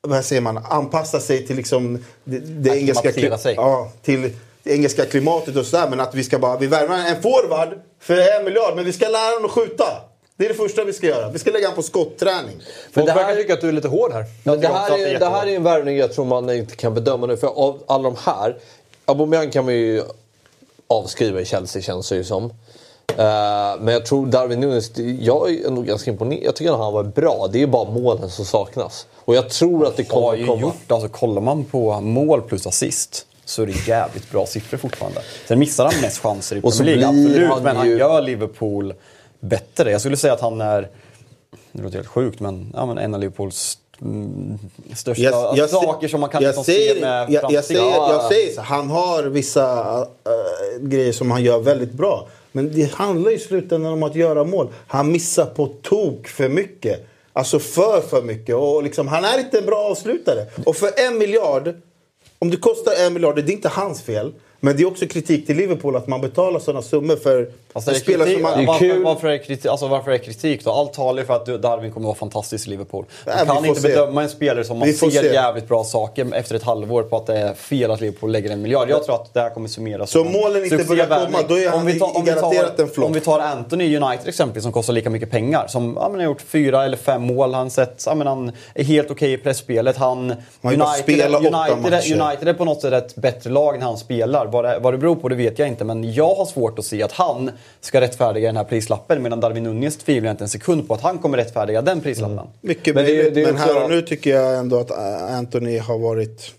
vad säger man, anpassa sig till liksom det, det engelska, Akklimatisera kli- sig. ja, till det engelska klimatet och sådär. Men att vi ska bara, vi värvar en forward för en miljard, men vi ska lära honom att skjuta. Det är det första vi ska göra. Vi ska lägga honom på skotträning. Folk det här- verkar tycka att du är lite hård här. Men det, här är det här är en värvning jag tror man inte kan bedöma nu. För av alla de här, Aubameyang kan man ju avskriva i Chelsea känns det ju som. Eh, men jag tror Darwin Nunes, jag är ändå ganska imponerad. Jag tycker att han var bra. Det är bara målen som saknas. Och jag tror att det har kommer ju komma. gjort, alltså kollar man på mål plus assist så är det jävligt bra siffror fortfarande. Sen missar han mest chanser i Och så Premier League, absolut. men han ju- gör Liverpool bättre. Jag skulle säga att han är, det låter helt sjukt, men, ja, men en av Liverpools mm, största Jag- jag saker som man kan jag liksom säger, se med jag, jag, säger, jag säger så, han har vissa äh, grejer som han gör väldigt bra. Men det handlar i slutändan om att göra mål. Han missar på tok för mycket. Alltså för för mycket. Och liksom, han är inte en bra avslutare. Och för en miljard, om det kostar en miljard, det är inte hans fel. Men det är också kritik till Liverpool att man betalar sådana summor för Alltså, det är spelare kritik, man... varför, kul. varför, är kritik, alltså, varför är kritik då? Allt talar ju för att Darwin kommer att vara fantastisk i Liverpool. Du Nej, kan inte se. bedöma en spelare som man ser se. jävligt bra saker efter ett halvår på att det är fel att Liverpool lägger en miljard. Jag tror att det här kommer summeras Så målen inte börjar komma, då är han Om vi tar- om vi tar- en flopp. Om vi tar Anthony United exempelvis som kostar lika mycket pengar. Som ja, men har gjort fyra eller fem mål. Han, sett, ja, men han är helt okej i pressspelet. Han, bara United, United, matcher. United är på något sätt ett bättre lag när han spelar. Vad det, vad det beror på det vet jag inte. Men jag har svårt att se att han ska rättfärdiga den här prislappen. Medan Darwin Nunez tvivlar jag inte en sekund på att han kommer rättfärdiga den prislappen. Mycket Men det det men också- här och nu tycker jag ändå att äh, Anthony har varit...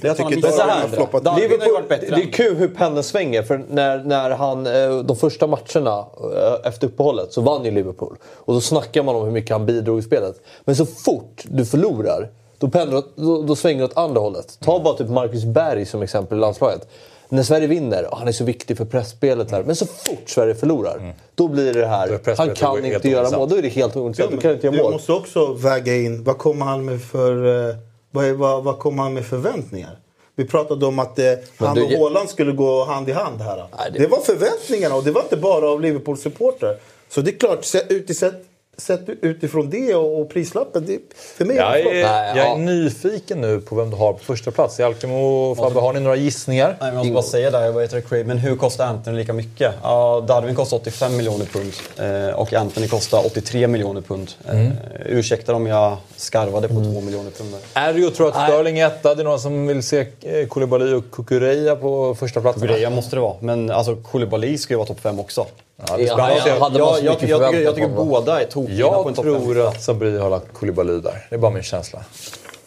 Det är att han har tycker Darwin har floppat. Darwin har varit bättre. det är kul hur pendeln svänger. För när, när han, eh, de första matcherna eh, efter uppehållet så vann ju Liverpool. Och då snackar man om hur mycket han bidrog i spelet. Men så fort du förlorar, då, pendlar, då, då svänger det åt andra hållet. Ta bara typ Marcus Berg som exempel i landslaget. När Sverige vinner, ah, han är så viktig för pressspelet här. Men så fort Sverige förlorar, då blir det här, pressspelet han kan inte göra mål. Då är det helt ointressant. Då kan han inte göra du mål. måste också väga in, vad kommer han med för, eh, vad, vad, vad kommer han med förväntningar? Vi pratade om att eh, han du- och Haaland skulle gå hand i hand här. Nej, det- det... var förväntningarna och det var inte bara av Liverpools supportrar. Så det är klart, utifrån, sett utifrån det och, prislappen, det, för mig Jag är jag är nyfiken nu på vem du har på första plats. Alkemo och Fabbe, har ni några gissningar? Nej, men jag måste bara säga där, vad heter det, men hur kostar Anthony lika mycket? Ja, Darwin kostar 85 miljoner pund eh, och Anthony kostar 83 miljoner pund. Eh, ursäkta om jag skarvade på 2 miljoner pund. ju tror att Sterling är etta? Det är någon som vill se eh, Koulibaly och Kukureya på första platsen? Greja måste det vara, men alltså Koulibaly ska ju vara topp 5 också. Ja, det Ja, ska han- man se. han hade jag, jag, jag, tycker, jag tycker båda är tokiga på Jag en topp 5 tror att Sabri har lagt Koulibaly där. Det är bara min känsla.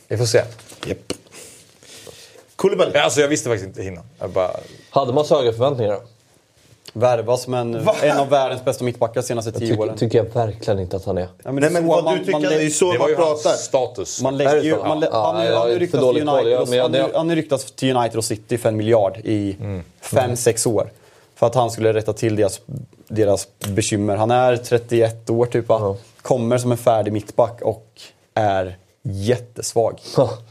Vi får se. Koulibaly. Alltså jag visste faktiskt inte innan. Jag bara... Hade man så höga förväntningar då? Värvas som en, en av världens bästa mittbackar senaste Jag 10 tycker, åren. tycker jag verkligen inte att han är. Ja, men Nej det är men så vad man- du tycker, man det är ju så Det man ju pratar. status. Man Är lägger ju, man, lä- Ja, han, ja, han, jag ryktas för till. United, Jag- och, men jag- han, jag- han ryktas till United och City för en miljard i fem sex år. För att han skulle rätta till deras, deras bekymmer. Han är 31 år typ va? Ja. Kommer som en färdig mittback och är jättesvag.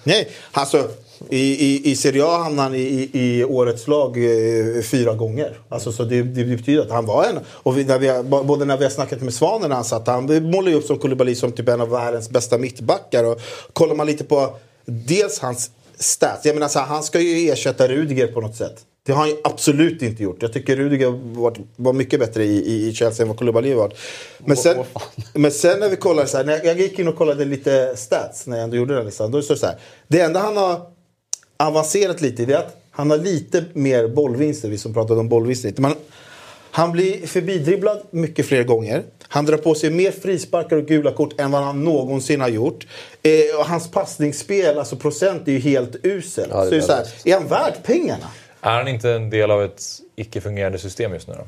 Nej, alltså i, i, i Serie A hamnade han i, i, i årets lag eh, fyra gånger. Alltså, så det, det betyder att han var en... Och vi, när vi, både när vi har snackat med Svanen när han satt, han målar ju upp som Koulibaly som typ en av världens bästa mittbackar. Och kollar man lite på dels hans stats. Jag menar så här, han ska ju ersätta Rudiger på något sätt. Det har han ju absolut inte gjort. Jag tycker Rudiger var, var mycket bättre i, i, i Chelsea än vad Koulibaly var. Men sen, fan. men sen när vi kollade så här, när jag gick in och kollade lite stats när jag ändå gjorde den listan. Då står det så här. Det enda han har avancerat lite i det är att han har lite mer bollvinster. Vi som pratade om bollvinster. Men han blir förbidribblad mycket fler gånger. Han drar på sig mer frisparkar och gula kort än vad han någonsin har gjort. Eh, och hans passningsspel, alltså procent, är ju helt uselt. Ja, är så så här, är han värd pengarna? Är han inte en del av ett icke-fungerande system just nu då?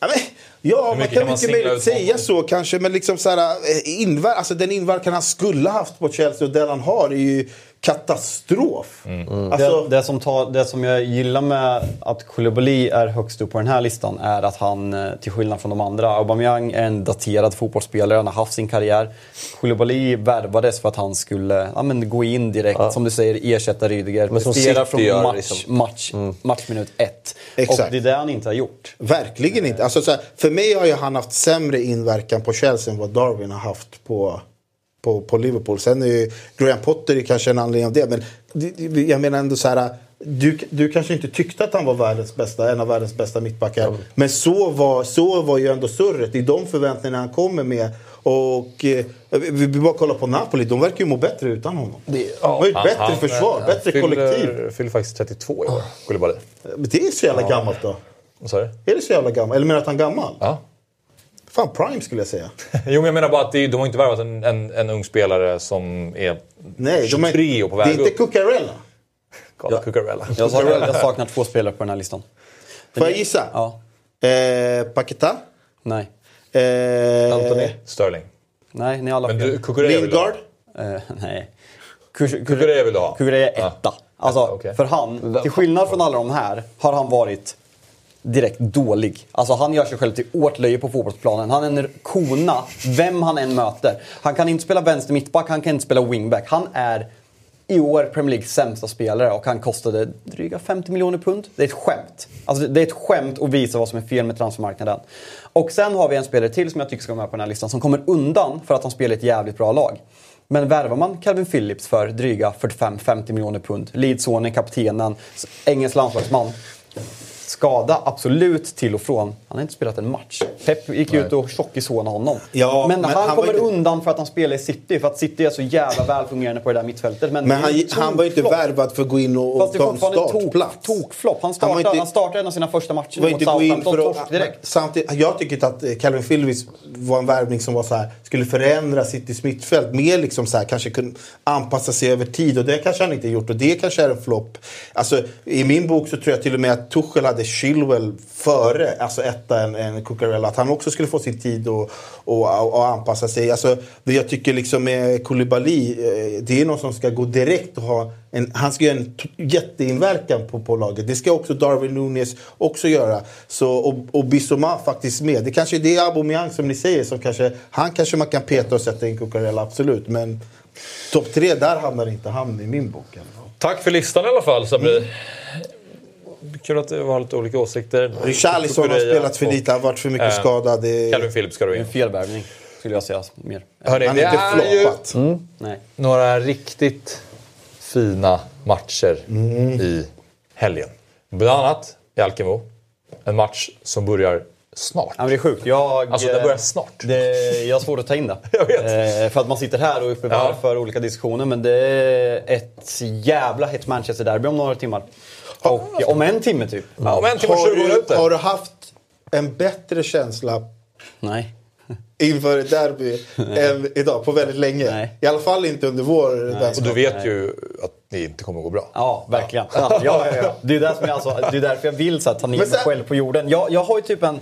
Ja, men, ja man kan mycket möjligt ut säga så kanske. Men liksom så här, eh, inver- alltså, den inverkan han skulle haft på Chelsea och den han har är ju katastrof. Mm. Alltså, Det, det, som tar, det som jag gillar med att Koulibaly är högst upp på den här listan är att han, eh, till skillnad från de andra, Aubameyang är en daterad fotbollsspelare, han har haft sin karriär. Koulibaly värvades för att han skulle ja, men, gå in direkt, som du säger, ersätta Rydiger. Men som prestera från gör, match, liksom. match, matchminut ett. Exakt. Och det är det han inte har gjort. Verkligen inte. Alltså, så här, för mig har ju han haft sämre inverkan på Chelsea än vad Darwin har haft på, på, på Liverpool. Sen är ju Graham Potter är kanske en anledning av det. Men det- det- jag menar ändå så här. Du, du kanske inte tyckte att han var världens bästa, en av världens bästa mittbackar. Men så var, så var ju ändå surret. I de förväntningarna han kommer med. Och eh, vi, bara kollar på Napoli. De verkar ju må bättre utan honom. De har ju ett bättre Han- försvar, han bättre fyller, kollektiv. fyller faktiskt 32 i år, Koulibaly. Men det är så jävla gammalt då. Du? Är det så jävla gammalt? Eller menar du att han är gammal? Ja. Fan, prime skulle jag säga. *laughs* Jo, men jag menar bara att det, de har inte värvat en, en, en ung spelare som är Nej, de är, 23 och på det väg är inte upp. Cucurella. Gala Cucurella. Jag saknar, jag saknar två spelare på den här listan. Får jag gissa? Ja. Eh, Paketa? Nej. Eh, Anthony. Sterling. Nej, ni har alla Men du, Cucurella vill du ha. Lingard? Eh, nej. Kur- Cucurella vill du ha? Kukureya är etta. Alltså, Etta, okej. för han, till skillnad från alla de här, har han varit direkt dålig. Alltså han gör sig själv till åtlöje på fotbollsplanen. Han är en kona, vem han än möter. Han kan inte spela vänster mittback, han kan inte spela wingback. Han är i år Premier Leagues sämsta spelare och han kostade dryga 50 miljoner pund. Det är ett skämt. Alltså det är ett skämt att visa vad som är fel med transfermarknaden. Och sen har vi en spelare till som jag tycker ska vara med på den här listan som kommer undan för att han spelar i ett jävligt bra lag. Men värvar man Calvin Phillips för dryga 45-50 miljoner pund, Leeds kaptenen, engelsk landslagsman. Skada, absolut till och från. Han har inte spelat en match. Pep gick ut och tjockishånade honom. Ja, men, men han, han kommer inte- undan för att han spelar i City. För att City är så jävla välfungerande på det där mittfältet. Men, Men han, han var ju inte värvad för att gå in och Fast ta en fortfarande tok, startplats. tokflopp. Han Han startade, han, inte- startade en av sina första matcher mot Southampton. Torsk direkt. samtidigt, jag tycker att eh, Calvin Phillips var en värvning som var så här, skulle förändra Citys mittfält. Mer liksom så här, kanske kunde anpassa sig över tid och det kanske han inte gjort och det kanske är en flopp. Alltså, I min bok så tror jag till och med att Tuchel hade Chilwell före, alltså etta än, än Cucurella. Att han också skulle få sin tid och, och, och anpassa sig. Alltså, det jag tycker liksom med Koulibaly, eh, det är någon som ska gå direkt och ha en, han ska göra en jätteinverkan på, på laget. Det ska också Darwin Nunes också göra. Så, och, och Bissoma faktiskt med. Det kanske är det Aubameyang som ni säger som kanske, han kanske man kan peta och sätta in Cucurella, absolut. Men topp tre, där hamnar inte han i min bok. Tack för listan i alla fall Sabri. Kul att du har lite olika åsikter. Richarlison har spelat för lite, har varit för mycket eh, skadad. Det, Calvin Phillips ska du Det in. en felvärvning, skulle jag säga mer. Hörni, han det är inte är ju floppat. Nej. några riktigt fina matcher i helgen. Bland annat i Alkemo. En match som börjar snart. Ja, men det är sjukt. Jag, Alltså, den börjar snart. Det, jag har svårt att ta in det. *laughs* Jag vet. Eh, för att man sitter här och är Ja. för olika diskussioner. Men det är ett jävla hett Manchester-derby om några timmar. Och om en timme typ. Ja, om en timme och har, 20 du, minuter. har du haft en bättre känsla Nej. inför ett derby *laughs* än idag på väldigt länge? Nej. I alla fall inte under vår Och vänskap. du vet ju att det inte kommer att gå bra. Ja, verkligen. Ja, ja, ja. Det, är där som jag, alltså, det är därför jag vill så här, ta ner mig själv på jorden. Jag, jag har ju typ en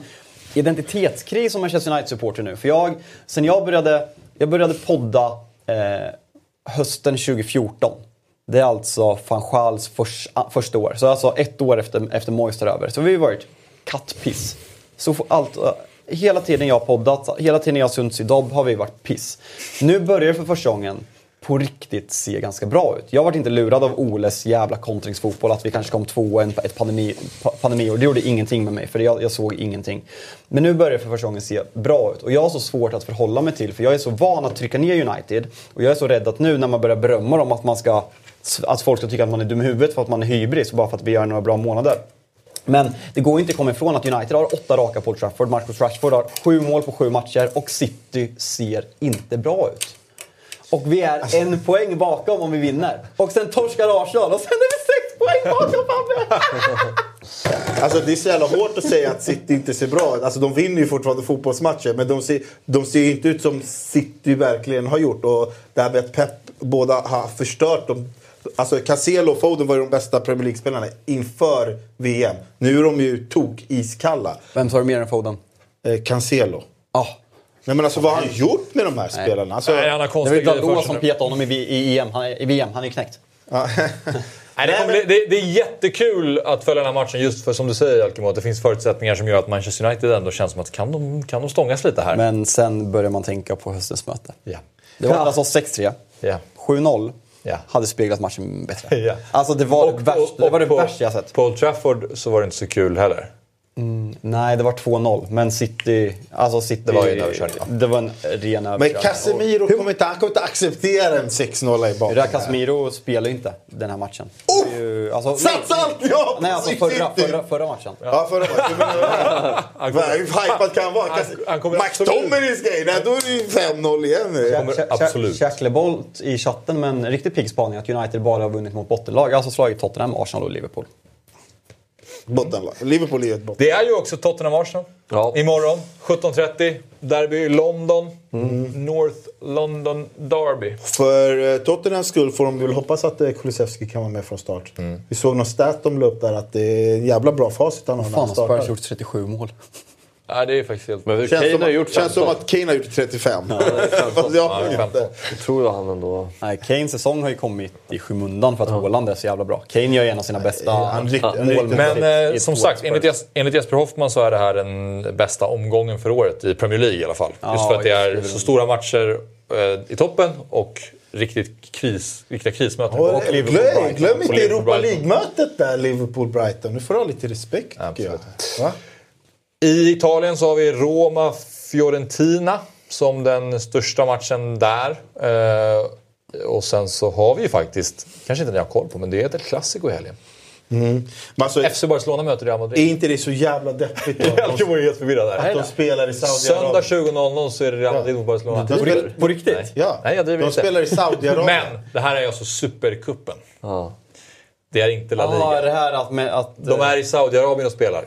identitetskris som Manchester United-supporter nu. För jag, sen jag började, jag började podda eh, hösten 2014. Det är alltså van Schals förs, ah, första år. Så alltså ett år efter, efter Moise tar över. Så vi har varit kattpiss. Så allt, eh, hela tiden jag har poddat, hela tiden jag har synts i dobb har vi varit piss. Nu börjar det för första gången på riktigt se ganska bra ut. Jag varit inte lurad av Oles jävla kontringsfotboll att vi kanske kom två en, ett pandemi, pandemiår. Det gjorde ingenting med mig för jag, jag såg ingenting. Men nu börjar det för första gången se bra ut och jag har så svårt att förhålla mig till för jag är så van att trycka ner United och jag är så rädd att nu när man börjar berömma dem att man ska att folk ska tycka att man är dum i huvudet för att man är hybris bara för att vi gör några bra månader. Men det går inte att komma ifrån att United har åtta raka på Old Trafford. Marcus Rashford har sju mål på sju matcher och City ser inte bra ut. Och vi är en poäng bakom om vi vinner. Och sen torskar Arsenal och sen är vi sex poäng bakom Fabbe! *laughs* Alltså det är så jävla hårt att säga att City inte ser bra ut. Alltså de vinner ju fortfarande fotbollsmatcher men de ser, de ser ju inte ut som City verkligen har gjort. Och det här med att Pep båda har förstört dem. Alltså Cancelo och Foden var ju de bästa Premier League-spelarna inför VM. Nu är de ju tok-iskalla. Vem tar du mer än Foden? Eh, Cancelo. Ah, Nej men alltså vad har han gjort med de här spelarna? Alltså, Nej, han har det var konstiga ju Dalot som petade honom i, i, EM. Han är, i VM. Han är knäckt. ja. *laughs* Nej, det, kommer bli, det, det är jättekul att följa den här matchen just för som du säger Alkemo, att det finns förutsättningar som gör att Manchester United ändå känns som att kan de, kan de stångas lite här? Men sen börjar man tänka på höstens möte. Ja. Det var alltså 6-3. Ja. 7-0 Ja. hade speglat matchen bättre. *laughs* Ja. Alltså det var Och- det, värsta, och- det, var det och på- värsta jag sett. På Old Trafford så var det inte så kul heller. Nej, det var 2-0. Men City... Alltså City... Det var ju en överkörning, va? Det var en ren Men överkörning. Casemiro kommer inte, han kommer inte acceptera en 6-0 i. Röda Casemiro spelar ju inte den här matchen. Oh! Ju- alltså, Satsa allt på Nej, alltså förra, förra, förra matchen. Ja, förra matchen. *laughs* Men, hur hypad kan han vara? McTominays grej, nej, då är det ju 5-0 igen. absolut. Shacklebolt i chatten med en riktigt pigg spaning att United bara har vunnit mot bottenlag. Alltså slagit Tottenham, Arsenal och Liverpool. Bottenlag. Liverpool är ett botten. Det är ju också Tottenham-Arsenal. Ja. Imorgon 17.30. Derby i London. North London Derby. För eh, Tottenhams skull får de väl hoppas att eh, Kulusevski kan vara med från start. Vi såg någon stat de la upp där att det är jävla bra facit han har när Fan han har Spurs startar. gjort 37 mål. Ja, det är faktiskt helt... Men Känns, Kane som, har gjort känns som 15. att Kane har gjort 35. det känns *laughs* Fast jag Ja, har inte. Jag tror jag han ändå... Nej, Kanes säsong har ju kommit i skymundan för att Haaland är så jävla bra. Kane gör ju en av sina bästa Han mål riktigt- Men eh, som sagt, enligt, Spurs. Jes- enligt Jesper Hoffman så är det här den bästa omgången för året i Premier League i alla fall. Just Ja, för att det är så stora matcher eh, i toppen och riktigt kris, riktiga krismöten. Och, Och glöm, glöm inte. Europa League-mötet där, Liverpool-Brighton. Nu får du ha lite respekt tycker jag. Va? I Italien så har vi Roma-Fiorentina som den största matchen där. Eh, och sen så har vi ju faktiskt, kanske inte ni har koll på, men det är ett klassiko i helgen. Men alltså, FC Barcelona möter Real är Madrid. inte det så jävla deppigt då? Jag Att de, var ju helt förvirrad där. att de spelar i Söndag Saudiarabien? 20.00 så är det Real Madrid mot Barcelona. De spelar, På riktigt? ja, Nej, jag driver de inte. spelar i Saudiarabien. Men det här är alltså supercupen. Ja. Det är inte La Ja, Liga. det här att... Med, att De är i Saudiarabien och spelar.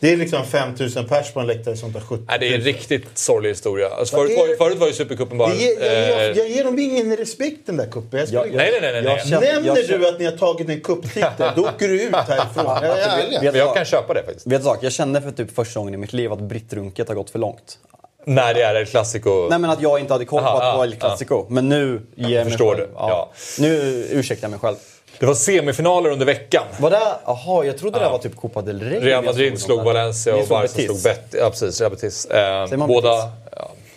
Det är liksom 5000 pers på en läktare som tar 70 Nej, det är en riktigt sorglig historia. Alltså, förut, var, förut var ju supercupen bara... Jag ger, jag, eh, jag ger dem ingen respekt den där Jag- nej, nej, nej. nej, känner- Nämner jag du att ni har tagit en cuptitel, då åker du ut härifrån. Jag är ärlig. Vet jag kan köpa det faktiskt. Vet du sak? Jag kände för typ första gången i mitt liv att brittrunket har gått för långt. När det är ett klassiko. Nej men att jag inte hade koll på att det var ja, El Clasico. Men nu ger jag mig Förstår själv. du, ja. Nu ursäktar jag mig själv. Det var semifinaler under veckan. Var det... Jaha, jag trodde det var typ Copa del Rey. Real Madrid slog. Valencia och Barca slog Bet Ja, precis. Real Betis. Eh, båda...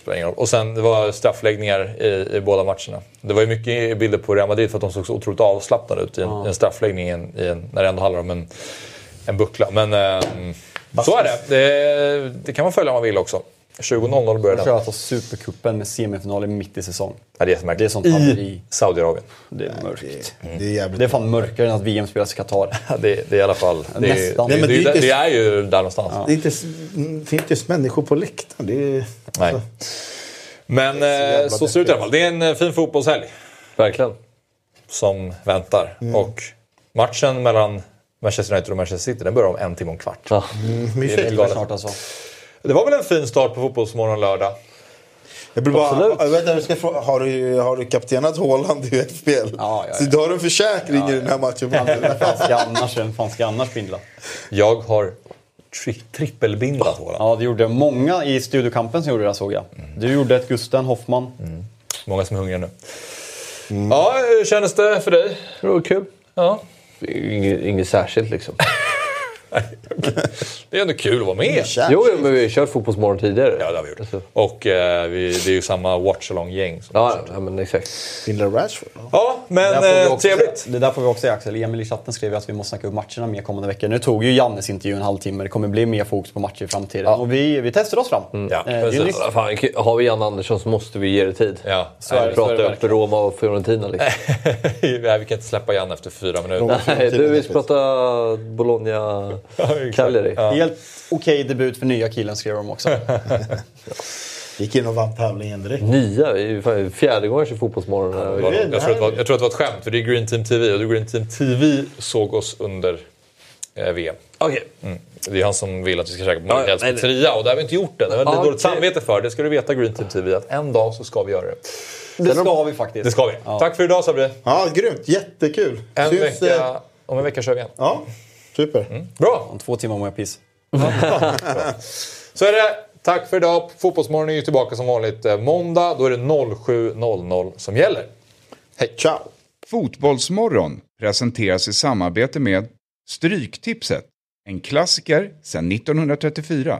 Betis? Ja. Och sen det var straffläggningar i, i båda matcherna. Det var ju mycket bilder på Real Madrid för att de såg så otroligt avslappnade ut i en, i en straffläggning i en, i en, när det ändå handlar om en, en buckla. Men eh, så är det. det. Det kan man följa om man vill också. 20.00 börjar De den. kör alltså Supercupen med semifinaler mitt i säsong. Ja, det är jättemärkligt. Det är sånt I. Saudiarabien. Det är mörkt. Det är jävligt. Det är fan mörkare än att VM spelas i Qatar. *laughs* Ja, det, det är i alla fall... Det, är- Nästan. det, Nej, men det, det är det, är ju där någonstans. Det är inte, det är inte ens människor på läktaren. Det är, Nej. Men Det är så eh, så ser det ut i alla fall. Det är en eh, fin fotbollshelg Verkligen. som väntar. Och matchen mellan Manchester United och Manchester City den börjar om en timme och en kvart. Ja. mysigt. helt galet. Snart alltså. Det var väl en fin start på Fotbollsmorgon lördag. Jag blir bara, Absolut. jag vet, inte, jag ska fråga, har, du, har du kaptenat Haaland i FPL? Ja, ja, ja. Så du har en försäkring i den här matchen? Vem fan fan ska annars bindla? Jag har tri trippelbindat Haaland. Ja, det gjorde många i studiokampen som gjorde det såg jag. Du gjorde ett Gusten, Hoffman. Många som är hungriga nu. Ja, hur kändes det för dig? Det var kul. Ja. Inget, inget särskilt liksom. Det är ändå kul att vara med. Jo, jo, men vi har kört Fotbollsmorgon tidigare. Ja, det har vi gjort. Och eh, vi, det är ju samma watch-along-gäng. Ja, ja, men exakt. Binder Rashford? Ja. Ja, men vi eh, också- trevligt. Det där får vi också säga Axel. Emil i chatten skrev att vi måste snacka upp matcherna mer kommande veckor. Nu tog ju Jannes intervju en halvtimme. Det kommer bli mer fokus på matcher i framtiden. Ja. Och vi, vi testar oss fram. Ja, Eh, Fan, har vi Jan Andersson så måste vi ge det tid. Ja, Så är det, så är Prata det upp verkligen. Roma och Fiorentina liksom. *laughs* Nej, vi kan inte släppa Jan efter fyra minuter. Nej, du, vi ska prata Bologna Cagliari. Ja. Helt okej debut för nya killen skrev de också. *laughs* Gick in och vann tävlingen direkt. Nia, det är ju fan fjärde gången jag kör Fotbollsmorgon. Det var- Jag tror, att det var, jag tror att det var ett skämt, för det är Green Team TV och Green Team TV såg oss under eh, VM. Okej. Mm. Det är han som vill att vi ska käka på Ja, nej, nej. pizzeria och det har vi inte gjort än. Det har vi Ah, dåligt samvete för. Det ska du veta Green Team TV, att en dag så ska vi göra det. Det ska vi faktiskt. Det ska vi. Ja. Tack för idag Sabri. Ja, grymt. Jättekul. En Syns, vecka, om en vecka kör vi igen. Ja, super. Bra! Om två timmar mår jag piss. *laughs* Så är det. Tack för idag. Fotbollsmorgon är ju tillbaka som vanligt eh, måndag. Då är det 07.00 som gäller. Hej! Ciao. Fotbollsmorgon presenteras i samarbete med Stryktipset, en klassiker sedan 1934.